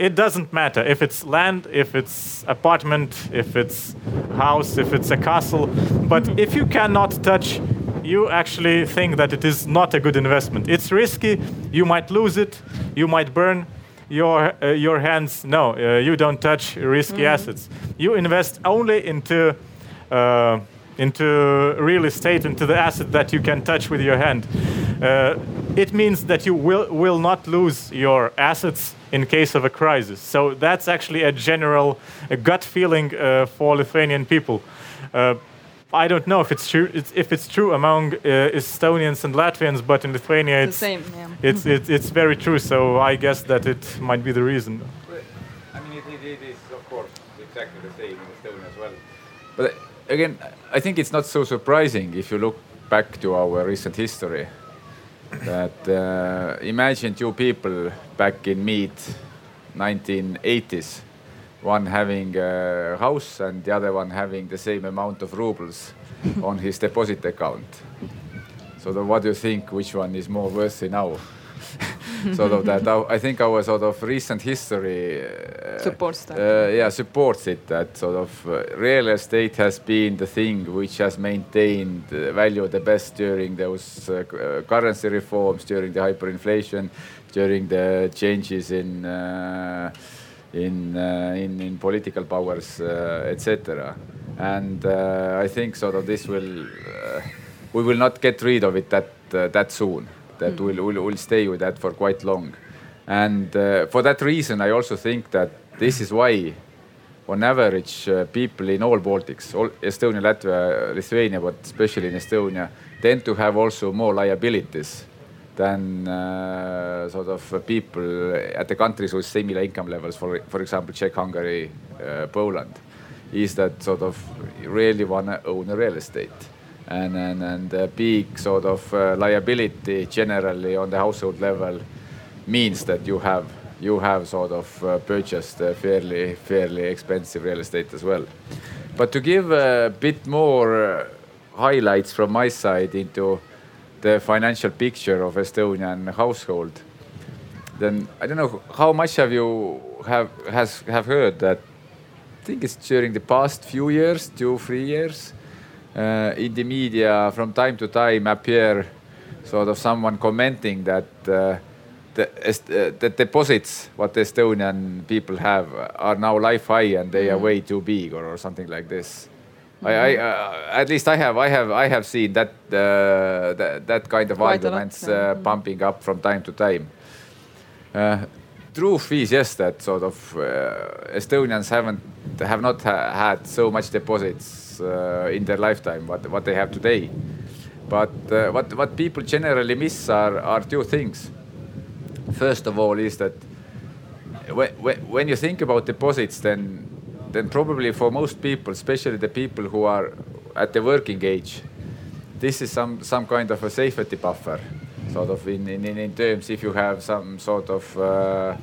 it doesn't matter if it's land, if it's apartment, if it's house, if it's a castle. But if you cannot touch, you actually think that it is not a good investment. It's risky. You might lose it. You might burn your uh, your hands. No, uh, you don't touch risky mm. assets. You invest only into. Uh, into real estate, into the asset that you can touch with your hand. Uh, it means that you will, will not lose your assets in case of a crisis. So that's actually a general a gut feeling uh, for Lithuanian people. Uh, I don't know if it's true it's, if it's true among uh, Estonians and Latvians, but in Lithuania it's, the same. Yeah. It's, it's it's very true. So I guess that it might be the reason. I mean, it, it is of course exactly the same in Estonia as well. But again, I think it's not so surprising if you look back to our recent history that uh, imagine two people back in mid 1980s, one having a house and the other one having the same amount of rubles on his deposit account. So what do you think? Which one is more worthy now? sort of that. I think our sort of recent history uh, supports that. Uh, yeah, supports it. That sort of uh, real estate has been the thing which has maintained value the best during those uh, uh, currency reforms, during the hyperinflation, during the changes in. in, in in political powers, etc. And I think sort of this will we will not get rid of it that that soon that mm. will will will stay with that for quite long. And uh, for that reason, I also think that this is why, on average, uh, people in all Baltics, all Estonia, Latvia, Lithuania, but especially in Estonia, tend to have also more liabilities than uh, sort of people at the countries with similar income levels, for, for example, Czech, Hungary, uh, Poland, is that sort of really want to own a real estate and, and, and a big sort of uh, liability generally on the household level means that you have you have sort of uh, purchased uh, fairly fairly expensive real estate as well. But to give a bit more uh, highlights from my side into the financial picture of Estonian household, then I don't know how much have you have has have heard that I think it's during the past few years, two three years, uh, in the media from time to time appear sort of someone commenting that uh, the, uh, the deposits what Estonian people have are now life high and they mm. are way too big or, or something like this. Mm. I, I uh, at least I have I have I have seen that uh, that, that kind of Quite arguments lot, yeah. Uh, pumping up from time to time. Uh, truth is yes that sort of uh, Estonians haven't have not ha had so much deposits in their lifetime what what they have today. But what what people generally miss are are two things first of all is that when, when you think about deposits, then then probably for most people, especially the people who are at the working age, this is some some kind of a safety buffer, sort of in in, in terms if you have some sort of uh,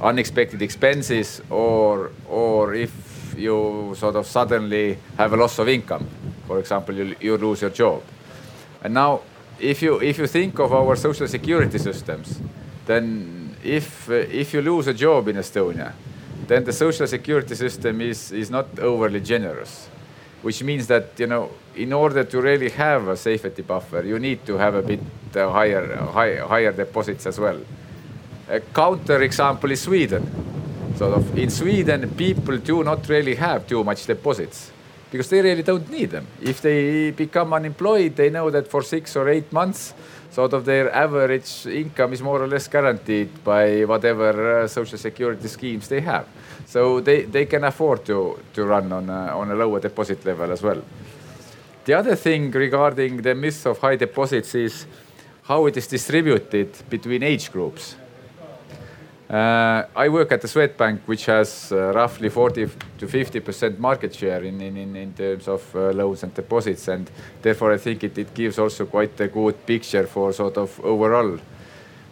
unexpected expenses or or if you sort of suddenly have a loss of income, for example, you, you lose your job, and now if you if you think of our social security systems then if, uh, if you lose a job in Estonia, then the social security system is, is not overly generous, which means that, you know, in order to really have a safety buffer, you need to have a bit uh, higher, uh, high, higher deposits as well. A counter example is Sweden. Sort of in Sweden, people do not really have too much deposits because they really don't need them. If they become unemployed, they know that for six or eight months, sort of their average income is more or less guaranteed by whatever uh, social security schemes they have. So they, they can afford to, to run on a, on a lower deposit level as well. The other thing regarding the myth of high deposits is how it is distributed between age groups. Uh, I work at the Swedbank, which has uh, roughly 40 to 50 percent market share in, in, in terms of uh, loans and deposits, and therefore I think it, it gives also quite a good picture for sort of overall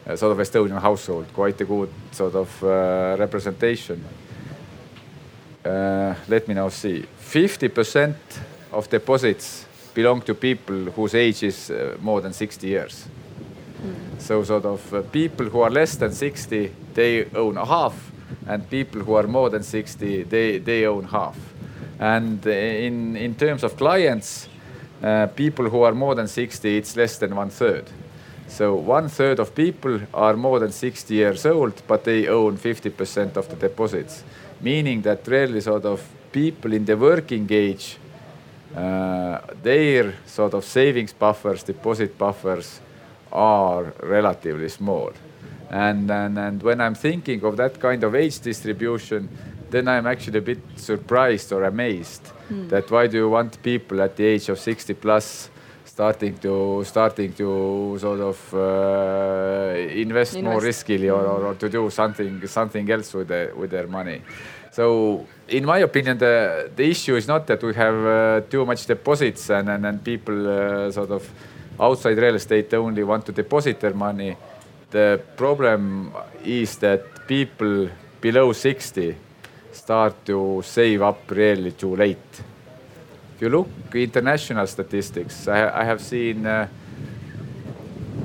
uh, sort of Estonian household, quite a good sort of uh, representation. Uh, let me now see. 50 percent of deposits belong to people whose age is more than 60 years. So sort of uh, people who are less than 60, they own half, and people who are more than 60, they, they own half. And uh, in, in terms of clients, uh, people who are more than 60, it's less than one third. So one third of people are more than 60 years old, but they own 50% of the deposits, meaning that really sort of people in the working age, uh, their sort of savings buffers, deposit buffers are relatively small. And, and, and when I'm thinking of that kind of age distribution, then I'm actually a bit surprised or amazed mm. that why do you want people at the age of 60 plus starting to starting to sort of uh, invest, invest, more riskily or, or, or, to do something something else with the, with their money. So in my opinion, the the issue is not that we have uh, too much deposits and and, and people uh, sort of outside real estate only want to deposit their money. The problem is that people below 60 start to save up really too late. If you look international statistics, I, I have seen uh,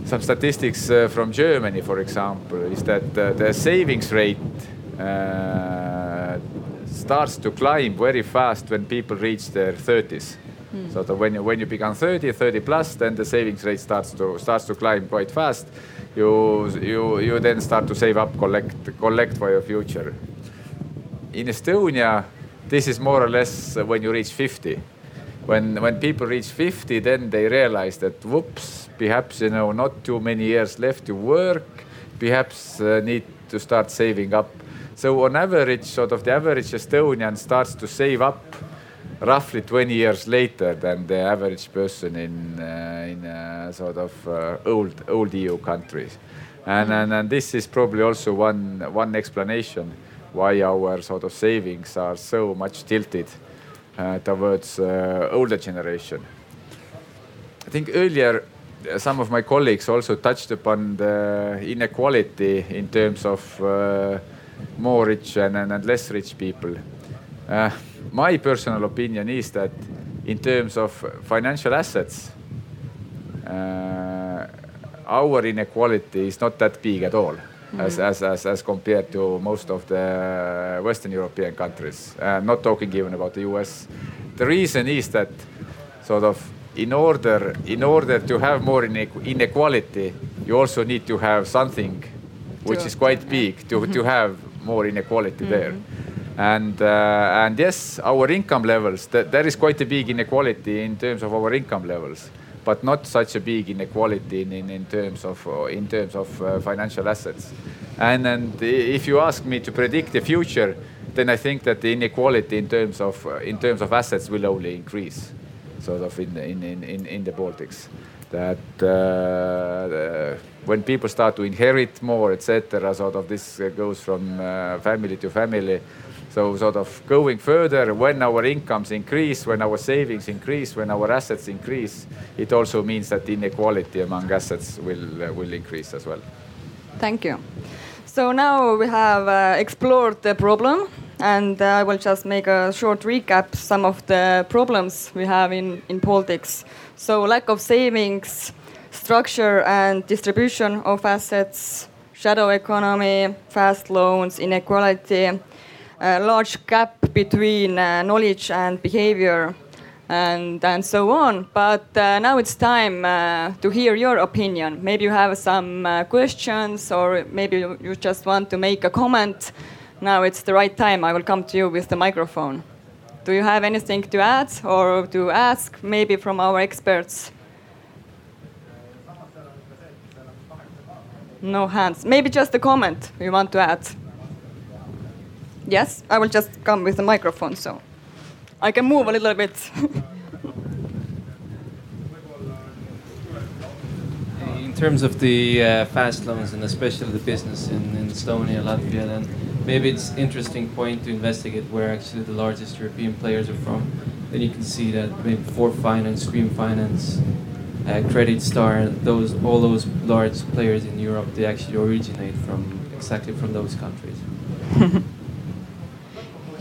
some statistics uh, from Germany, for example, is that uh, the savings rate uh, starts to climb very fast when people reach their 30s. So that when you, when you become 30, 30 plus, then the savings rate starts to starts to climb quite fast. You you you then start to save up, collect collect for your future. In Estonia, this is more or less when you reach 50. When when people reach 50, then they realize that whoops, perhaps you know not too many years left to work. Perhaps uh, need to start saving up. So on average, sort of the average Estonian starts to save up roughly 20 years later than the average person in uh, in uh, sort of uh, old old EU countries, and, mm. and and this is probably also one one explanation why our sort of savings are so much tilted uh, towards uh, older generation. I think earlier some of my colleagues also touched upon the inequality in terms of uh, more rich and, and, less rich people. Uh, my personal opinion is that in terms of financial assets, uh, our inequality is not that big at all. Mm -hmm. as, as, as, as compared to most of the Western European countries. Uh, not talking even about the US. The reason is that sort of in order in order to have more inequality, you also need to have something which is quite big to, to have more inequality mm -hmm. there. And uh, and yes, our income levels th there is quite a big inequality in terms of our income levels, but not such a big inequality in, in, in terms of uh, in terms of uh, financial assets. And and if you ask me to predict the future, then I think that the inequality in terms of uh, in terms of assets will only increase sort of in, in, in, in the Baltics. That uh, when people start to inherit more, etc., sort of this uh, goes from family to family. So sort of going further, when our incomes increase, when our savings increase, when our assets increase, it also means that inequality among assets will uh, will increase as well. Thank you. So now we have uh, explored the problem and uh, I will just make a short recap some of the problems we have in, in Baltics. So lack of savings, structure and distribution of assets, shadow economy, fast loans, inequality, a large gap between uh, knowledge and behavior, and, and so on. But uh, now it's time uh, to hear your opinion. Maybe you have some uh, questions, or maybe you just want to make a comment now it's the right time. I will come to you with the microphone. Do you have anything to add or to ask, maybe from our experts? No hands. Maybe just a comment you want to add. Yes, I will just come with the microphone so I can move a little bit. in terms of the uh, fast loans and especially the business in, in Estonia, Latvia, then maybe it's interesting point to investigate where actually the largest European players are from. Then you can see that maybe 4finance, Green Finance, uh, Creditstar, those all those large players in Europe, they actually originate from exactly from those countries.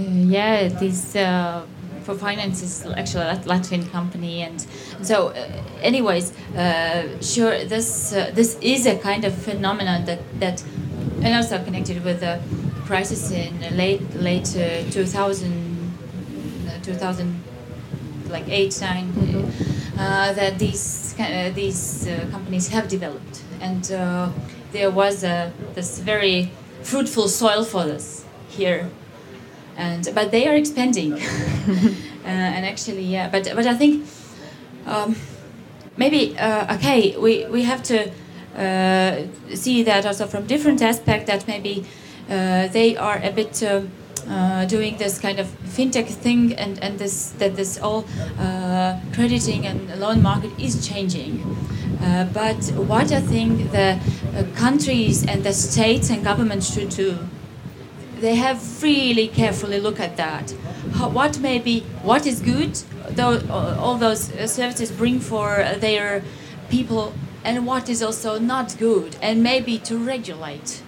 uh, yeah, this uh, 4finance is actually a Latvian company, and so, uh, anyways, uh, sure, this uh, this is a kind of phenomenon that that, and also connected with the crisis in late late uh, 2000, uh, 2000 like eight nine mm-hmm. uh, that these uh, these uh, companies have developed and uh, there was a, this very fruitful soil for this here and but they are expanding and actually yeah but but I think um, maybe okay we we have to see that also from different aspect that maybe uh, they are a bit uh, uh, doing this kind of fintech thing and, and this that this all crediting and loan market is changing. but what I think the countries and the states and governments should do they have really carefully look at that. How, what may be, what is good, though, all those services bring for their people, and what is also not good, and maybe to regulate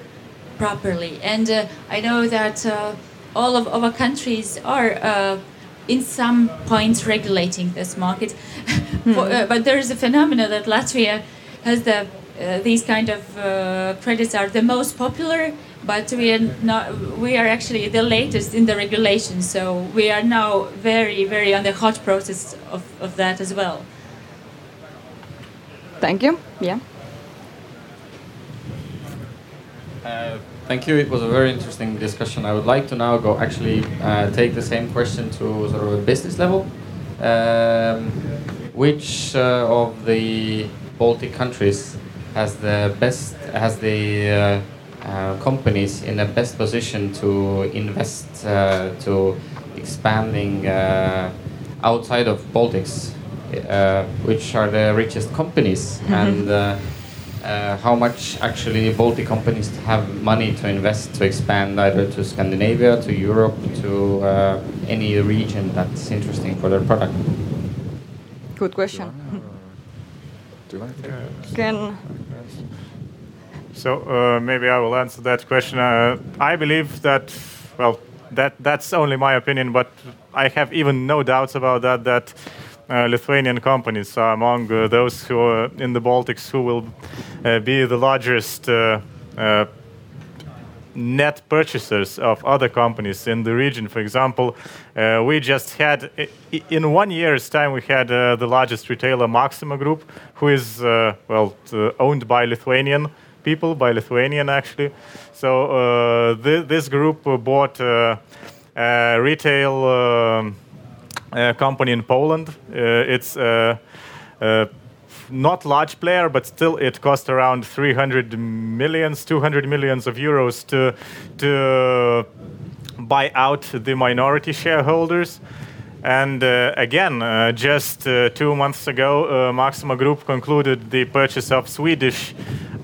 properly. And uh, I know that uh, all of our countries are, uh, in some points, regulating this market. For, uh, but there is a phenomenon that Latvia has the uh, these kind of uh, credits are the most popular, but we are not. We are actually the latest in the regulation, so we are now very, very on the hot process of, of that as well. Thank you. Yeah. Uh, thank you. It was a very interesting discussion. I would like to now go actually uh, take the same question to sort of a business level. Um, which uh, of the Baltic countries has the best has the uh, uh, Uh, companies in the best position to invest uh, to expanding uh, outside of Baltics? which are the richest companies mm-hmm. and uh, how much actually Baltic companies have money to invest to expand either to Scandinavia, to Europe, to uh, any region that's interesting for their product? Good question. Do you want to take Can So uh, maybe I will answer that question. Uh, I believe that, well, that that's only my opinion, but I have even no doubts about that. That uh, Lithuanian companies are among uh, those who are in the Baltics who will uh, be the largest uh, net purchasers of other companies in the region. For example, we just had in one year's time we had the largest retailer Maxima Group, who is well owned by Lithuanian people, by Lithuanian actually. So uh, th- this group uh, bought uh, a retail. Um, uh, company in Poland. It's not large player, but still it cost around 300 millions, 200 millions of euros to to buy out the minority shareholders. And uh, again, uh, just uh, two months ago, Maxima Group concluded the purchase of Swedish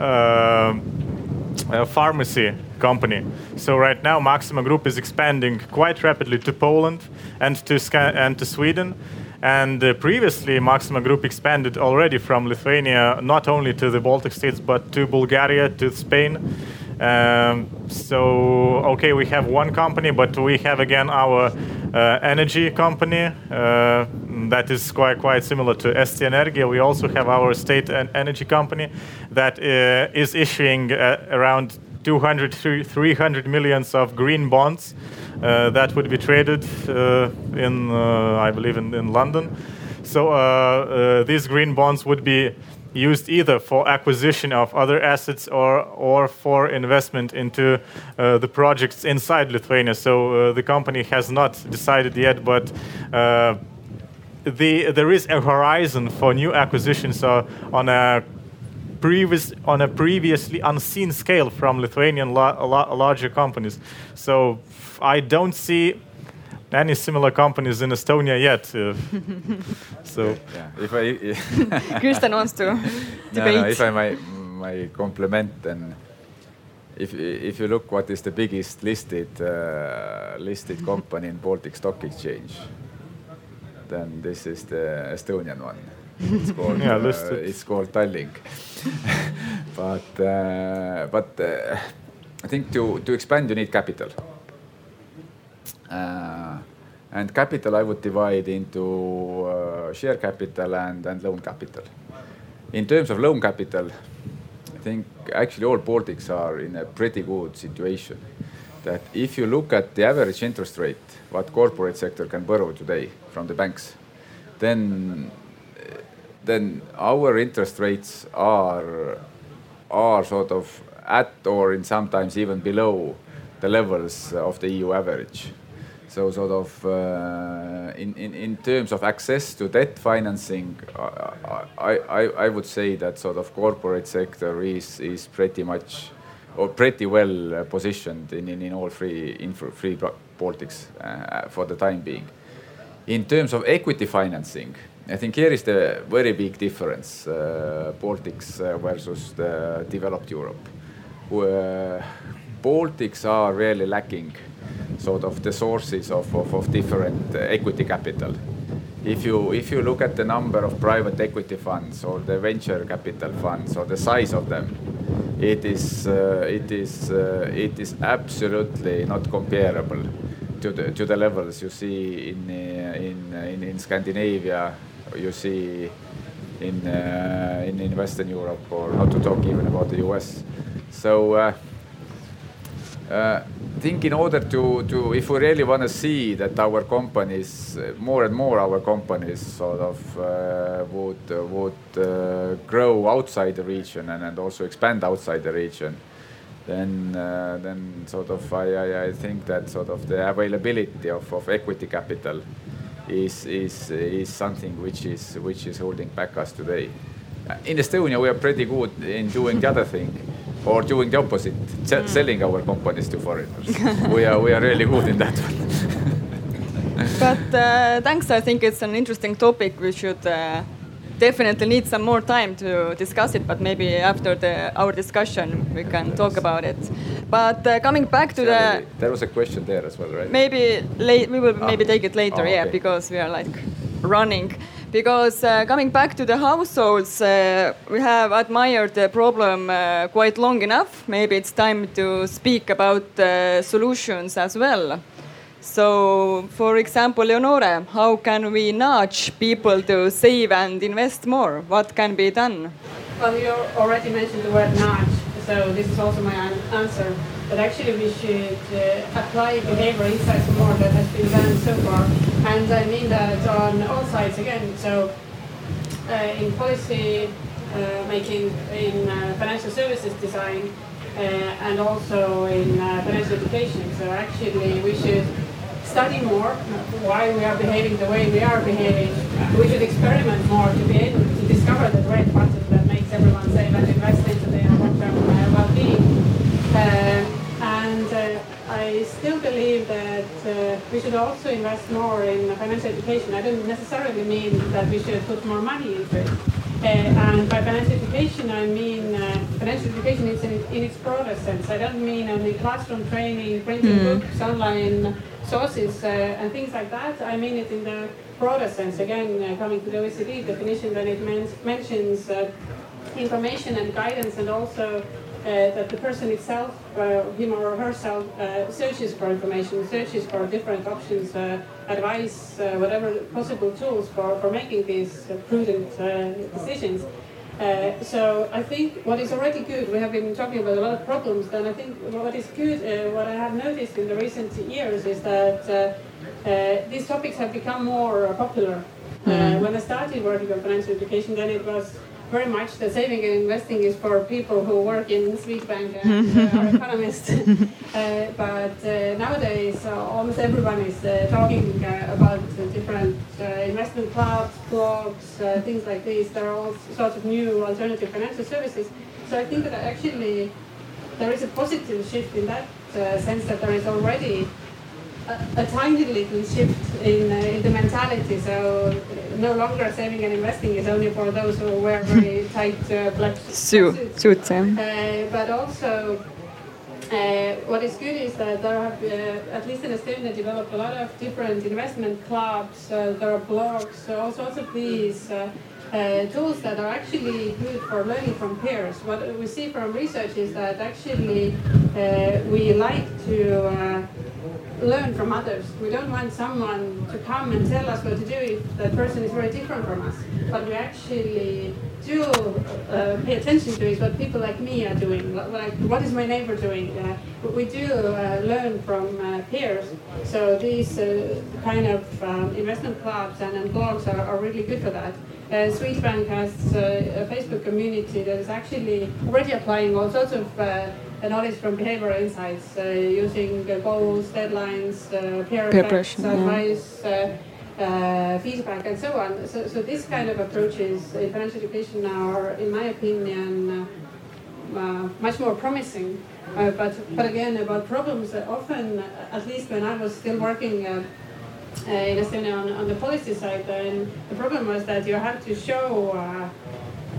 uh, pharmacy company. So right now, Maxima Group is expanding quite rapidly to Poland and to and to Sweden. And uh, previously, Maxima Group expanded already from Lithuania not only to the Baltic states but to Bulgaria, to Spain. Um, so okay, we have one company, but we have again our uh, energy company uh, that is quite quite similar to Eesti Energia. We also have our state en- energy company that uh, is issuing uh, around 200 to 300 millions of green bonds uh, that would be traded uh, in, I believe, in, in London. So these green bonds would be used either for acquisition of other assets or or for investment into uh, the projects inside Lithuania. So uh, the company has not decided yet, but. Uh, the, there is a horizon for new acquisitions uh, on a previous on a previously unseen scale from Lithuanian la- la- larger companies. So I don't see any similar companies in Estonia yet. uh, so Yeah, if I Kristen wants to no, debate? no, if I might, might compliment, then if if you look what is the biggest listed uh, listed company in Baltic Stock Exchange, then this is the Estonian one. It's called Yeah, uh, listed. it's called Tallink. but uh, but uh, I think to to expand you need capital. And capital I would divide into uh, share capital and, loan capital. In terms of loan capital, I think actually all Baltics are in a pretty good situation. That if you look at the average interest rate, what corporate sector can borrow today from the banks, then our interest rates are sort of at or in sometimes even below the levels of the EU average. So sort of uh, in, in, in terms of access to debt financing, I, I, I, would say that sort of corporate sector is, is pretty much or pretty well uh, positioned in, in, in all three, in three Baltics uh, for the time being. In terms of equity financing, I think here is the very big difference, uh, Baltics uh, versus the developed Europe. Where Baltics are really lacking sort of the sources of, of, of different uh, equity capital. If you, if you look at the number of private equity funds or the venture capital funds or the size of them, it is, uh, it is, uh, it is absolutely not comparable to the, to the levels you see in, uh, in, in, in Scandinavia, you see in, uh, in, Western Europe, or not to talk even about the US. So uh, uh, I think in order to, to if we really want to see that our companies, uh, more and more our companies sort of uh, would, uh, would uh, grow outside the region and, and also expand outside the region, then, uh, then sort of I, I, I think that sort of the availability of, of equity capital is, is, is something which is, which is holding back us today. Uh, In Estonia, we are pretty good in doing the other thing or doing the opposite, se- selling our companies to foreigners. we, are, we are really good in that one. But uh, thanks, I think it's an interesting topic. We should uh, definitely need some more time to discuss it, but maybe after the, our discussion we can talk about it. But uh, coming back to the there was a question there as well, right? maybe late, we will maybe Ah. take it later, Ah, yeah, because we are like running. Because uh, coming back to the households, uh, we have admired the problem uh, quite long enough. Maybe it's time to speak about solutions as well. So, for example, Leonore, how can we nudge people to save and invest more? What can be done? Well, you already mentioned the word nudge, so this is also my answer. But actually, we should uh, apply behavior insights more that has been done so far. And I mean that on all sides again. So, uh, in policy uh, making, in uh, financial services design, uh, and also in financial education. So, actually, we should study more why we are behaving the way we are behaving. We should experiment more to be able to discover the great button that makes everyone save and invest into their long-term well-being. Uh, and uh, I still believe that uh, we should also invest more in financial education. I don't necessarily mean that we should put more money into it. Uh, and by financial education, I mean uh, financial education is in, in, its broader sense. I don't mean only classroom training, printing mm. books, online sources uh, and things like that. I mean it in the broader sense. Again, uh, coming to the OECD definition, then it men mentions uh, information and guidance and also that the person itself, uh, him or herself, uh, searches for information, searches for different options, advice, whatever possible tools for, for making these prudent decisions. Uh, so I think what is already good, we have been talking about a lot of problems, then I think what is good, uh, what I have noticed in the recent years is that uh, uh these topics have become more popular. Mm. when I started working on financial education, then it was very much the saving and investing is for people who work in Swedbank and uh, are economists. uh, but uh, nowadays, uh, almost everyone is uh, talking uh, about different investment clubs, blogs, things like this. There are all sorts of new alternative financial services. So I think that actually there is a positive shift in that sense that there is already a, tiny little shift in, uh, in the mentality. So no longer saving and investing is only for those who wear very tight uh, black suits. suits yeah. uh, but also, uh, what is good is that there have, uh, at least in Estonia, developed a lot of different investment clubs. Uh, there are blogs, all sorts of these. Uh, tools that are actually good for learning from peers. What we see from research is that actually uh, we like to uh, learn from others. We don't want someone to come and tell us what to do if that person is very different from us. But we actually do uh, pay attention to is what people like me are doing. Like, what is my neighbor doing? Uh, we do uh, learn from uh, peers. So these uh, kind of um, investment clubs and, and blogs are, are, really good for that. Uh, Swedbank has a Facebook community that is actually already applying all sorts of knowledge from behavioral insights uh, using uh, goals, deadlines, uh, peer, peer effects, advice, uh, feedback, and so on. So, so this kind of approaches in financial education are, in my opinion, much more promising. but, but again, about problems, often, at least when I was still working uh, in Estonia on, on, the policy side, then the problem was that you have to show uh,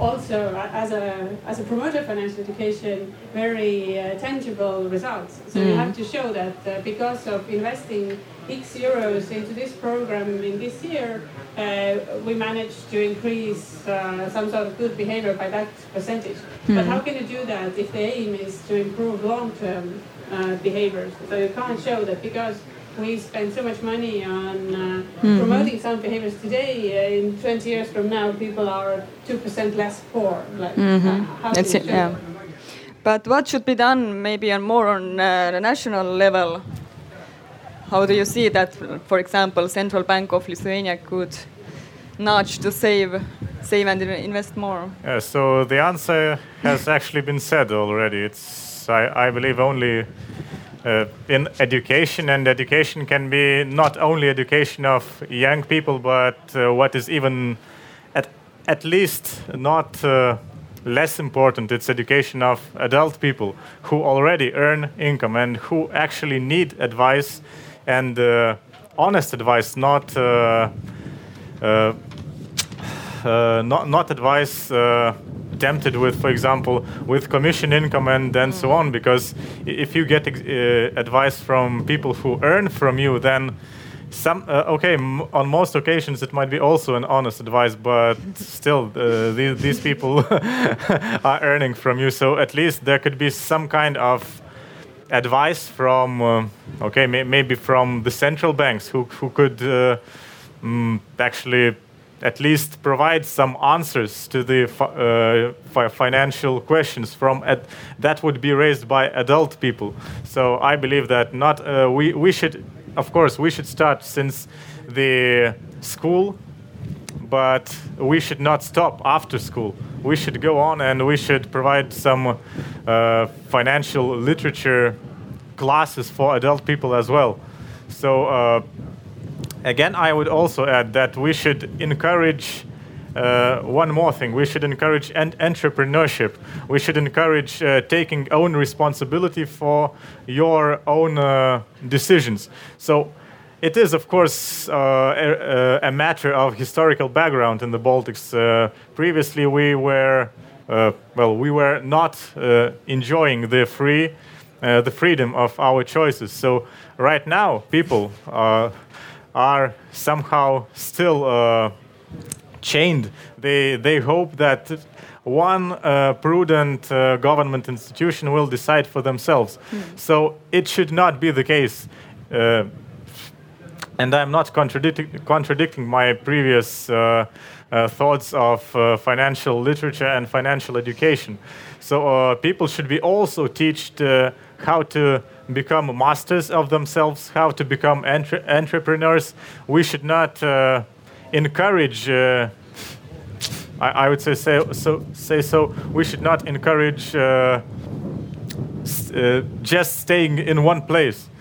also as a as a promoter of financial education very uh, tangible results. So mm. you have to show that uh, because of investing X euros into this program in this year, uh, we managed to increase uh, some sort of good behavior by that percentage. Mm. But how can you do that if the aim is to improve long-term uh, behaviors? So you can't show that because we spend so much money on uh, mm-hmm. promoting sound behaviors today. Uh, in 20 years from now, people are 2% less poor. Like, mm-hmm. how That's it, yeah. But what should be done maybe on more on uh, the national level? How do you see that, for example, Central Bank of Lithuania could nudge to save, save and invest more? Yeah, so the answer has actually been said already. It's, I, I believe, only uh, in education, and education can be not only education of young people, but uh, what is even at, at least not uh, less important, it's education of adult people who already earn income and who actually need advice and uh, honest advice, not. Uh, uh, not, not advice tempted with, for example, with commission income and then so on. Because if you get uh, advice from people who earn from you, then some uh, okay on most occasions it might be also an honest advice but still uh, these, these people are earning from you so at least there could be some kind of advice from uh, okay may, maybe from the central banks who, who could uh, mm, actually at least provide some answers to the fi uh, financial questions from that would be raised by adult people. So i believe that not uh, we, we should of course, we should start since the school, but we should not stop after school. We should go on and we should provide some uh, financial literature classes for adult people as well. So, uh, again, I would also add that we should encourage. Uh, one more thing we should encourage en- entrepreneurship we should encourage uh, taking own responsibility for your own uh, decisions so it is of course uh, a, a, matter of historical background in the baltics uh, previously we were uh, well we were not enjoying the free the freedom of our choices so right now people are somehow still chained. They, they hope that one uh, prudent uh, government institution will decide for themselves. Mm. So it should not be the case. Uh, and I'm not contradicting, contradicting my previous uh, uh, thoughts of uh, financial literature and financial education. So people should be also taught how to become masters of themselves, how to become entre entrepreneurs. We should not encourage. Uh, I, I, would say say so, say so. We should not encourage uh, uh, just staying in one place uh,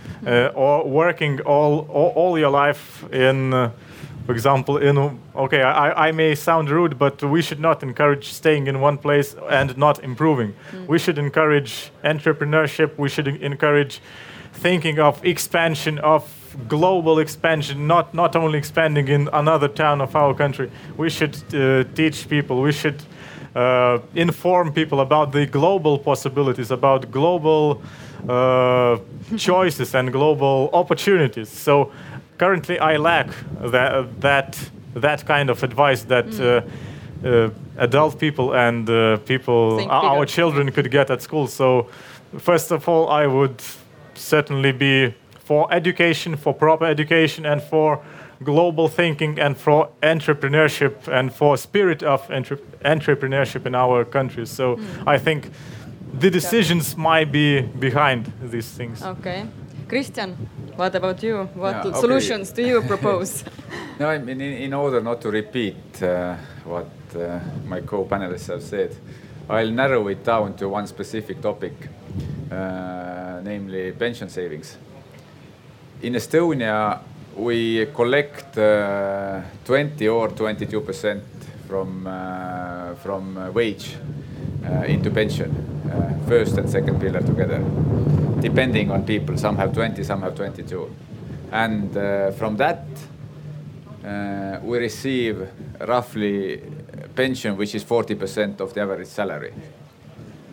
or working all, all, all your life in. Uh, for example, in okay, I, I may sound rude, but we should not encourage staying in one place and not improving. Mm. We should encourage entrepreneurship. We should encourage thinking of expansion of global expansion, not, not only expanding in another town of our country. We should uh, teach people, we should uh, inform people about the global possibilities, about global uh, choices and global opportunities. So currently, I lack that, that, that kind of advice that. Mm. Uh, adult people and uh, people, our children, could get at school. So, first of all, I would certainly be for education, for proper education, and for global thinking and for entrepreneurship and for spirit of entre entrepreneurship in our countries. So mm. I think the decisions might be behind these things. Okay. Christian, what about you? What yeah, okay. solutions do you propose? no, I mean, in, in, order not to repeat uh, what uh, my co-panelists have said, I'll narrow it down to one specific topic, uh, namely pension savings in Estonia, we collect uh, 20 or 22 percent from uh, from uh, wage uh, into pension, uh, first and second pillar together, depending on people. Some have 20, some have 22, and uh, from that we receive roughly pension, which is 40 percent of the average salary.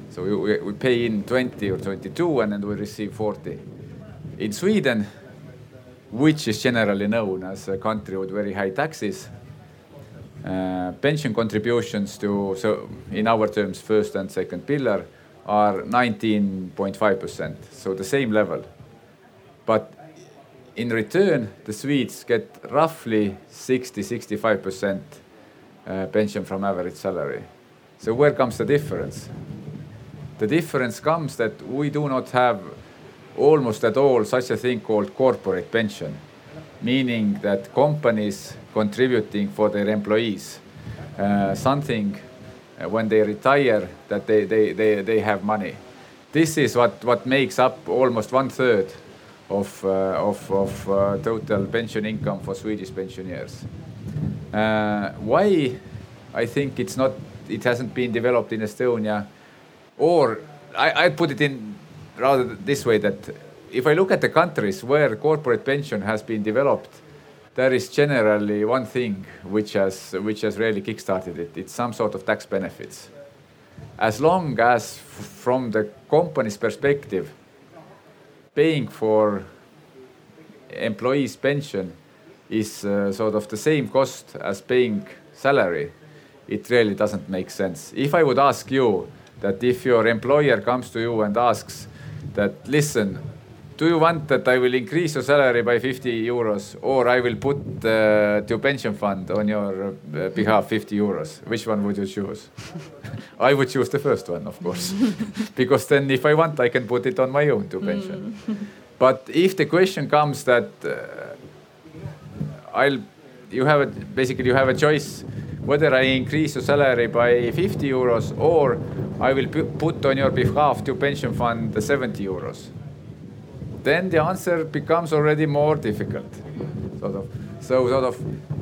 So we, we, we pay in 20 or 22, and then we receive 40. In Sweden, which is generally known as a country with very high taxes. Uh, pension contributions to, so in our terms, first and second pillar are 19.5%, so the same level. But in return, the Swedes get roughly 60 65% uh, pension from average salary. So, where comes the difference? The difference comes that we do not have almost at all such a thing called corporate pension, meaning that companies contributing for their employees uh, something uh, when they retire that they, they, they, they have money. This is what, what makes up almost one third of, uh, of, of uh, total pension income for Swedish pensioners. Uh, why I think it's not, it hasn't been developed in Estonia, or I, I put it in rather this way that if I look at the countries where corporate pension has been developed, there is generally one thing which has which has really kickstarted it. It's some sort of tax benefits. As long as, from the company's perspective, paying for employees' pension is uh, sort of the same cost as paying salary, it really doesn't make sense. If I would ask you that if your employer comes to you and asks that, listen, do you want that I will increase your salary by 50 euros or I will put uh, your pension fund on your uh, behalf 50 euros? Which one would you choose? I would choose the first one, of course, because then if I want, I can put it on my own to pension. Mm. but if the question comes that uh, I'll, you have a, basically you have a choice whether I increase your salary by 50 euros or I will put on your behalf to pension fund the 70 euros then the answer becomes already more difficult. Sort of. So sort of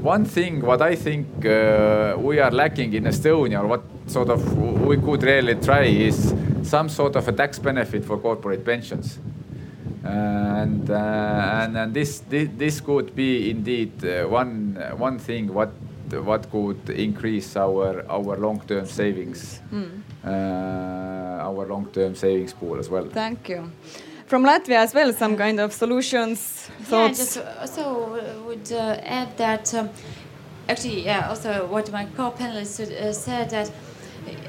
one thing what I think uh, we are lacking in Estonia, or what sort of we could really try is some sort of a tax benefit for corporate pensions. And, uh, and, and this, this, this could be indeed uh, one, one thing what, what could increase our, our long-term savings, mm. our long-term savings pool as well. Thank you from Latvia as well some kind of solutions? Thoughts? Yeah, just also would uh, add that um, actually, yeah, also what my co-panelists uh, said that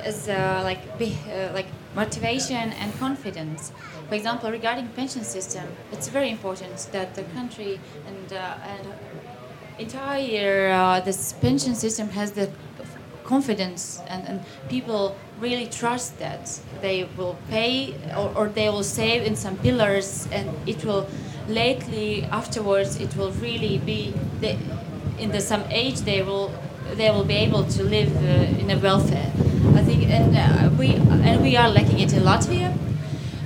is uh, like be, uh, like motivation and confidence. For example, regarding pension system, it's very important that the country and uh, and entire uh, this pension system has the confidence and, and people really trust that they will pay or, or, they will save in some pillars and it will lately afterwards it will really be the, in the some age they will they will be able to live uh, in a welfare. I think and uh, we and we are lacking it in latvia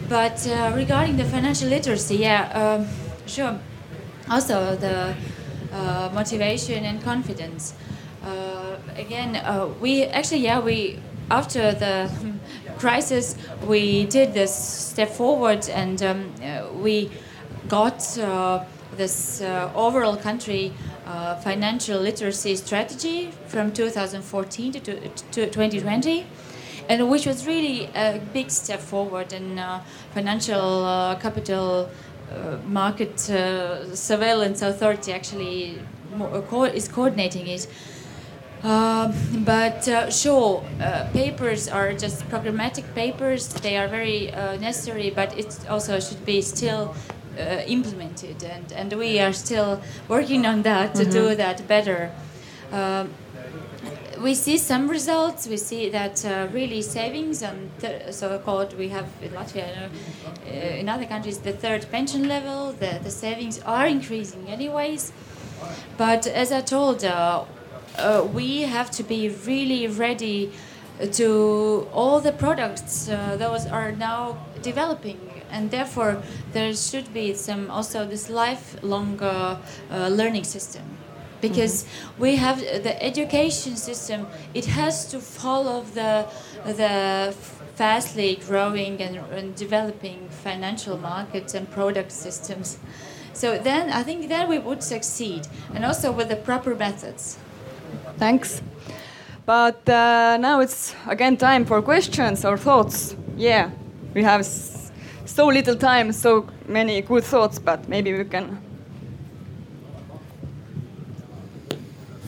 but uh, regarding the financial literacy yeah um, sure. Also the uh, motivation and confidence. Uh, again uh, we actually yeah we after the crisis, we did this step forward and um, uh, we got uh, this uh, overall country uh, financial literacy strategy from 2014 to, to, to 2020 and which was really a big step forward in uh, financial uh, capital market surveillance authority actually is coordinating it um, but uh, sure, uh, papers are just programmatic papers. They are very uh, necessary, but it also should be still uh, implemented, and, and we are still working on that to mm -hmm. do mm-hmm. that better. Um, we see some results. We see that uh, really savings and so-called we have in Latvia, uh, in other countries, the third pension level. The, the savings are increasing anyways. But as I told, uh, we have to be really ready to all the products uh, those are now developing. And therefore there should be some also this lifelong uh, uh, learning system. Because mm-hmm. we have the education system it has to follow the the fastly growing and, and developing financial markets and product systems. So then i think then we would succeed. And also with the proper methods Thanks. But uh, now it's again time for questions or thoughts. Yeah, we have so little time, so many good thoughts, but maybe we can.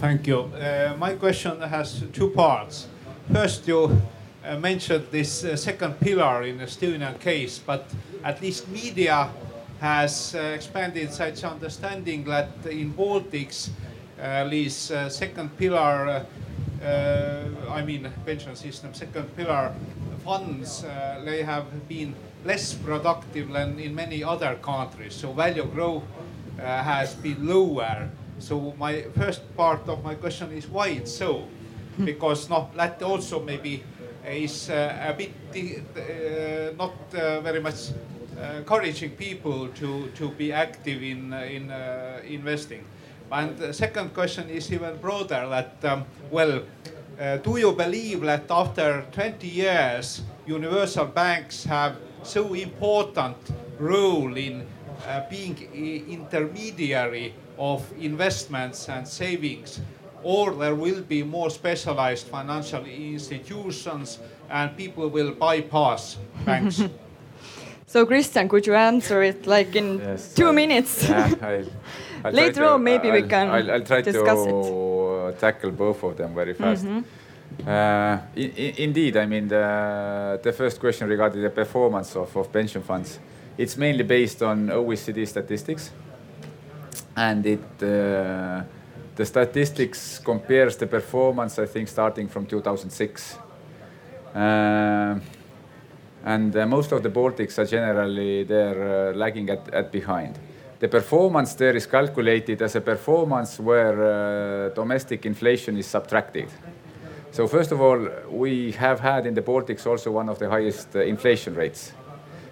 Thank you. Uh, my question has two parts. First, you uh, mentioned this uh, second pillar in the Estonian case, but at least media has uh, expanded such understanding that in Baltics this uh, second pillar, uh, I mean pension system, second pillar funds, uh, they have been less productive than in many other countries. So value growth has been lower. So my first part of my question is why it's so? Hmm. Because not that also maybe is uh, a bit uh, not uh, very much encouraging people to, to be active in, in investing. And the second question is even broader that, um, well, uh, do you believe that after 20 years, universal banks have so important role in uh, being intermediary of investments and savings, or there will be more specialized financial institutions and people will bypass banks? So Kristjan, could you answer it like in yes, two minutes? Yeah, I'll, I'll Later on, maybe I'll, we can I'll, I'll try discuss to it. tackle both of them very fast. Mm -hmm. uh, in, in, indeed, I mean the the first question regarding the performance of, of pension funds, it's mainly based on OECD statistics, and it uh, the statistics compares the performance I think starting from 2006. Uh, and uh, most of the Baltics are generally there uh, lagging at, at behind. The performance there is calculated as a performance where uh, domestic inflation is subtracted. So first of all, we have had in the Baltics also one of the highest uh, inflation rates,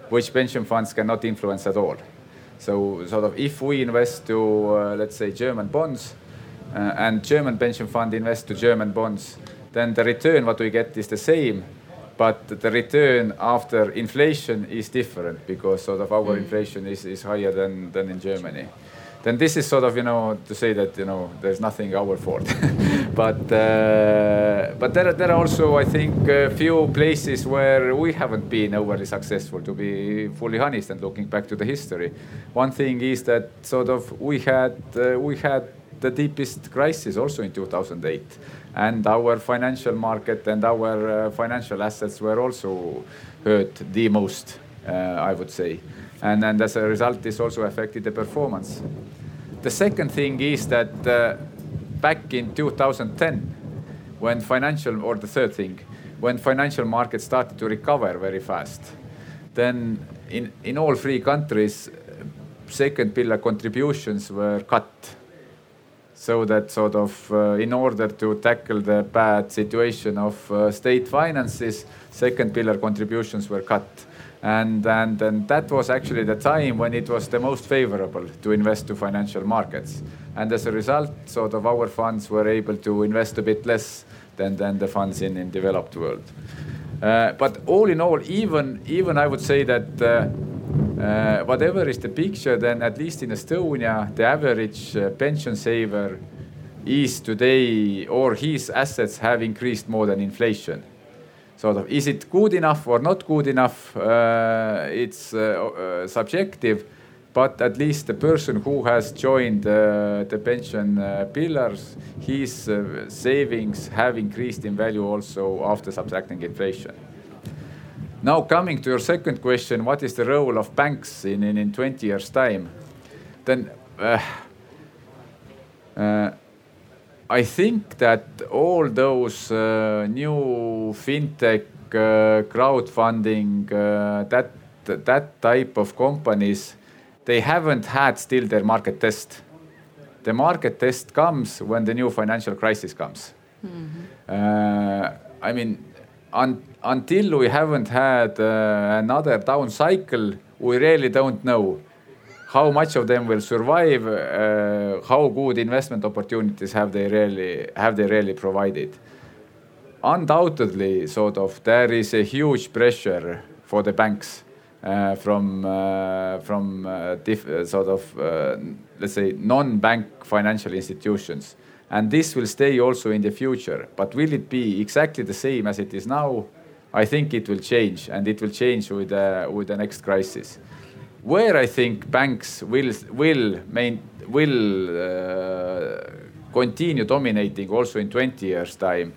which pension funds cannot influence at all. So sort of if we invest to, uh, let's say, German bonds, uh, and German pension fund invest to German bonds, then the return what we get is the same, but the return after inflation is different because sort of our mm. inflation is, is higher than, than in Germany. Then this is sort of you know to say that you know there's nothing our fault, but uh, but there are, there are also I think a few places where we haven't been overly successful to be fully honest and looking back to the history. One thing is that sort of we had uh, we had the deepest crisis also in 2008 and our financial market and our uh, financial assets were also hurt the most, uh, I would say. And, and as a result, this also affected the performance. The second thing is that uh, back in 2010, when financial, or the third thing, when financial markets started to recover very fast, then in, in all three countries, second pillar contributions were cut so that sort of uh, in order to tackle the bad situation of uh, state finances, second pillar contributions were cut. And, and, and that was actually the time when it was the most favorable to invest to financial markets. And as a result, sort of our funds were able to invest a bit less than, than the funds in, in developed world. Uh, but all in all, even, even I would say that uh, whatever is the picture, then at least in Estonia, the average uh, pension saver is today, or his assets have increased more than inflation. Sort of, is it good enough or not good enough? Uh, it's subjective, but at least the person who has joined the pension pillars, his savings have increased in value also after subtracting inflation. Now coming to your second question, what is the role of banks in, in, in 20 years time? Then uh, uh, I think that all those uh, new fintech, uh, crowdfunding, uh, that, that type of companies, they haven't had still their market test. The market test comes when the new financial crisis comes. Mm -hmm. I mean, un until we haven't had uh, another down cycle, we really don't know how much of them will survive, uh, how good investment opportunities have they really have they really provided. Undoubtedly, sort of, there is a huge pressure for the banks uh, from uh, from uh, sort of uh, let's say non-bank financial institutions and this will stay also in the future. But will it be exactly the same as it is now? I think it will change, and it will change with uh, with the next crisis. Where I think banks will will main, will uh, continue dominating also in 20 years time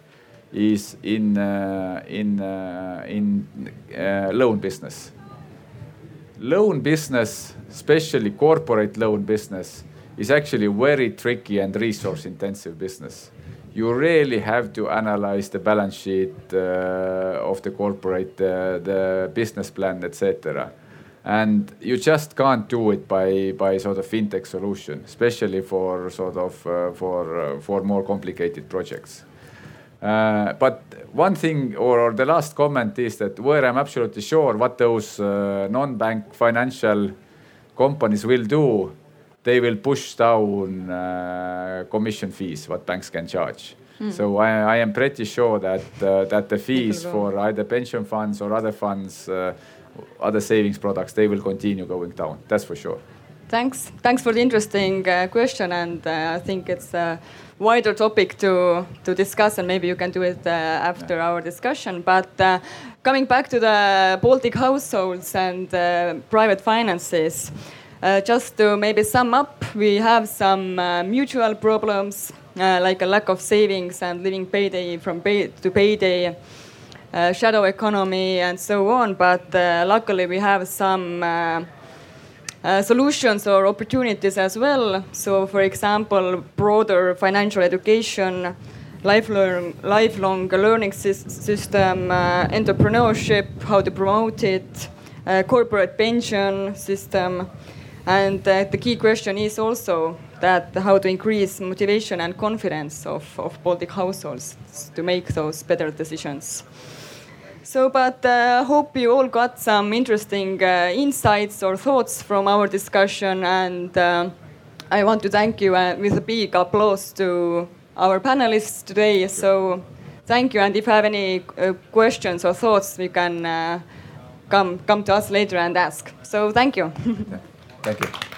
is in uh, in uh, in uh, loan business. Loan business, especially corporate loan business, is actually very tricky and resource intensive business. You really have to analyze the balance sheet uh, of the corporate, uh, the business plan, etc. And you just can't do it by, by sort of fintech solution, especially for sort of uh, for for more complicated projects. But one thing, or, the last comment is that where I'm absolutely sure what those non-bank financial companies will do they will push down uh, commission fees what banks can charge. Mm. So I, I, am pretty sure that uh, that the fees for either pension funds or other funds, uh, other savings products, they will continue going down. That's for sure. thanks. Thanks for the interesting uh, question, and uh, I think it's a wider topic to to discuss, and maybe you can do it uh, after yeah. our discussion. But uh, coming back to the Baltic households and private finances, just to maybe sum up, we have some mutual problems like a lack of savings and living payday from pay to payday. shadow economy and so on, but luckily we have some uh, solutions or opportunities as well. So, for example, broader financial education, lifelong, lifelong learning system, uh, entrepreneurship, how to promote it, uh, corporate pension system. And uh, the key question is also that how to increase motivation and confidence of, of Baltic households to make those better decisions. So, but uh, hope you all got some interesting uh, insights or thoughts from our discussion, and uh, I want to thank you uh, with a big applause to our panelists today. So, thank you, and if you have any uh, questions or thoughts, you can uh, come come to us later and ask. So, thank you. thank you.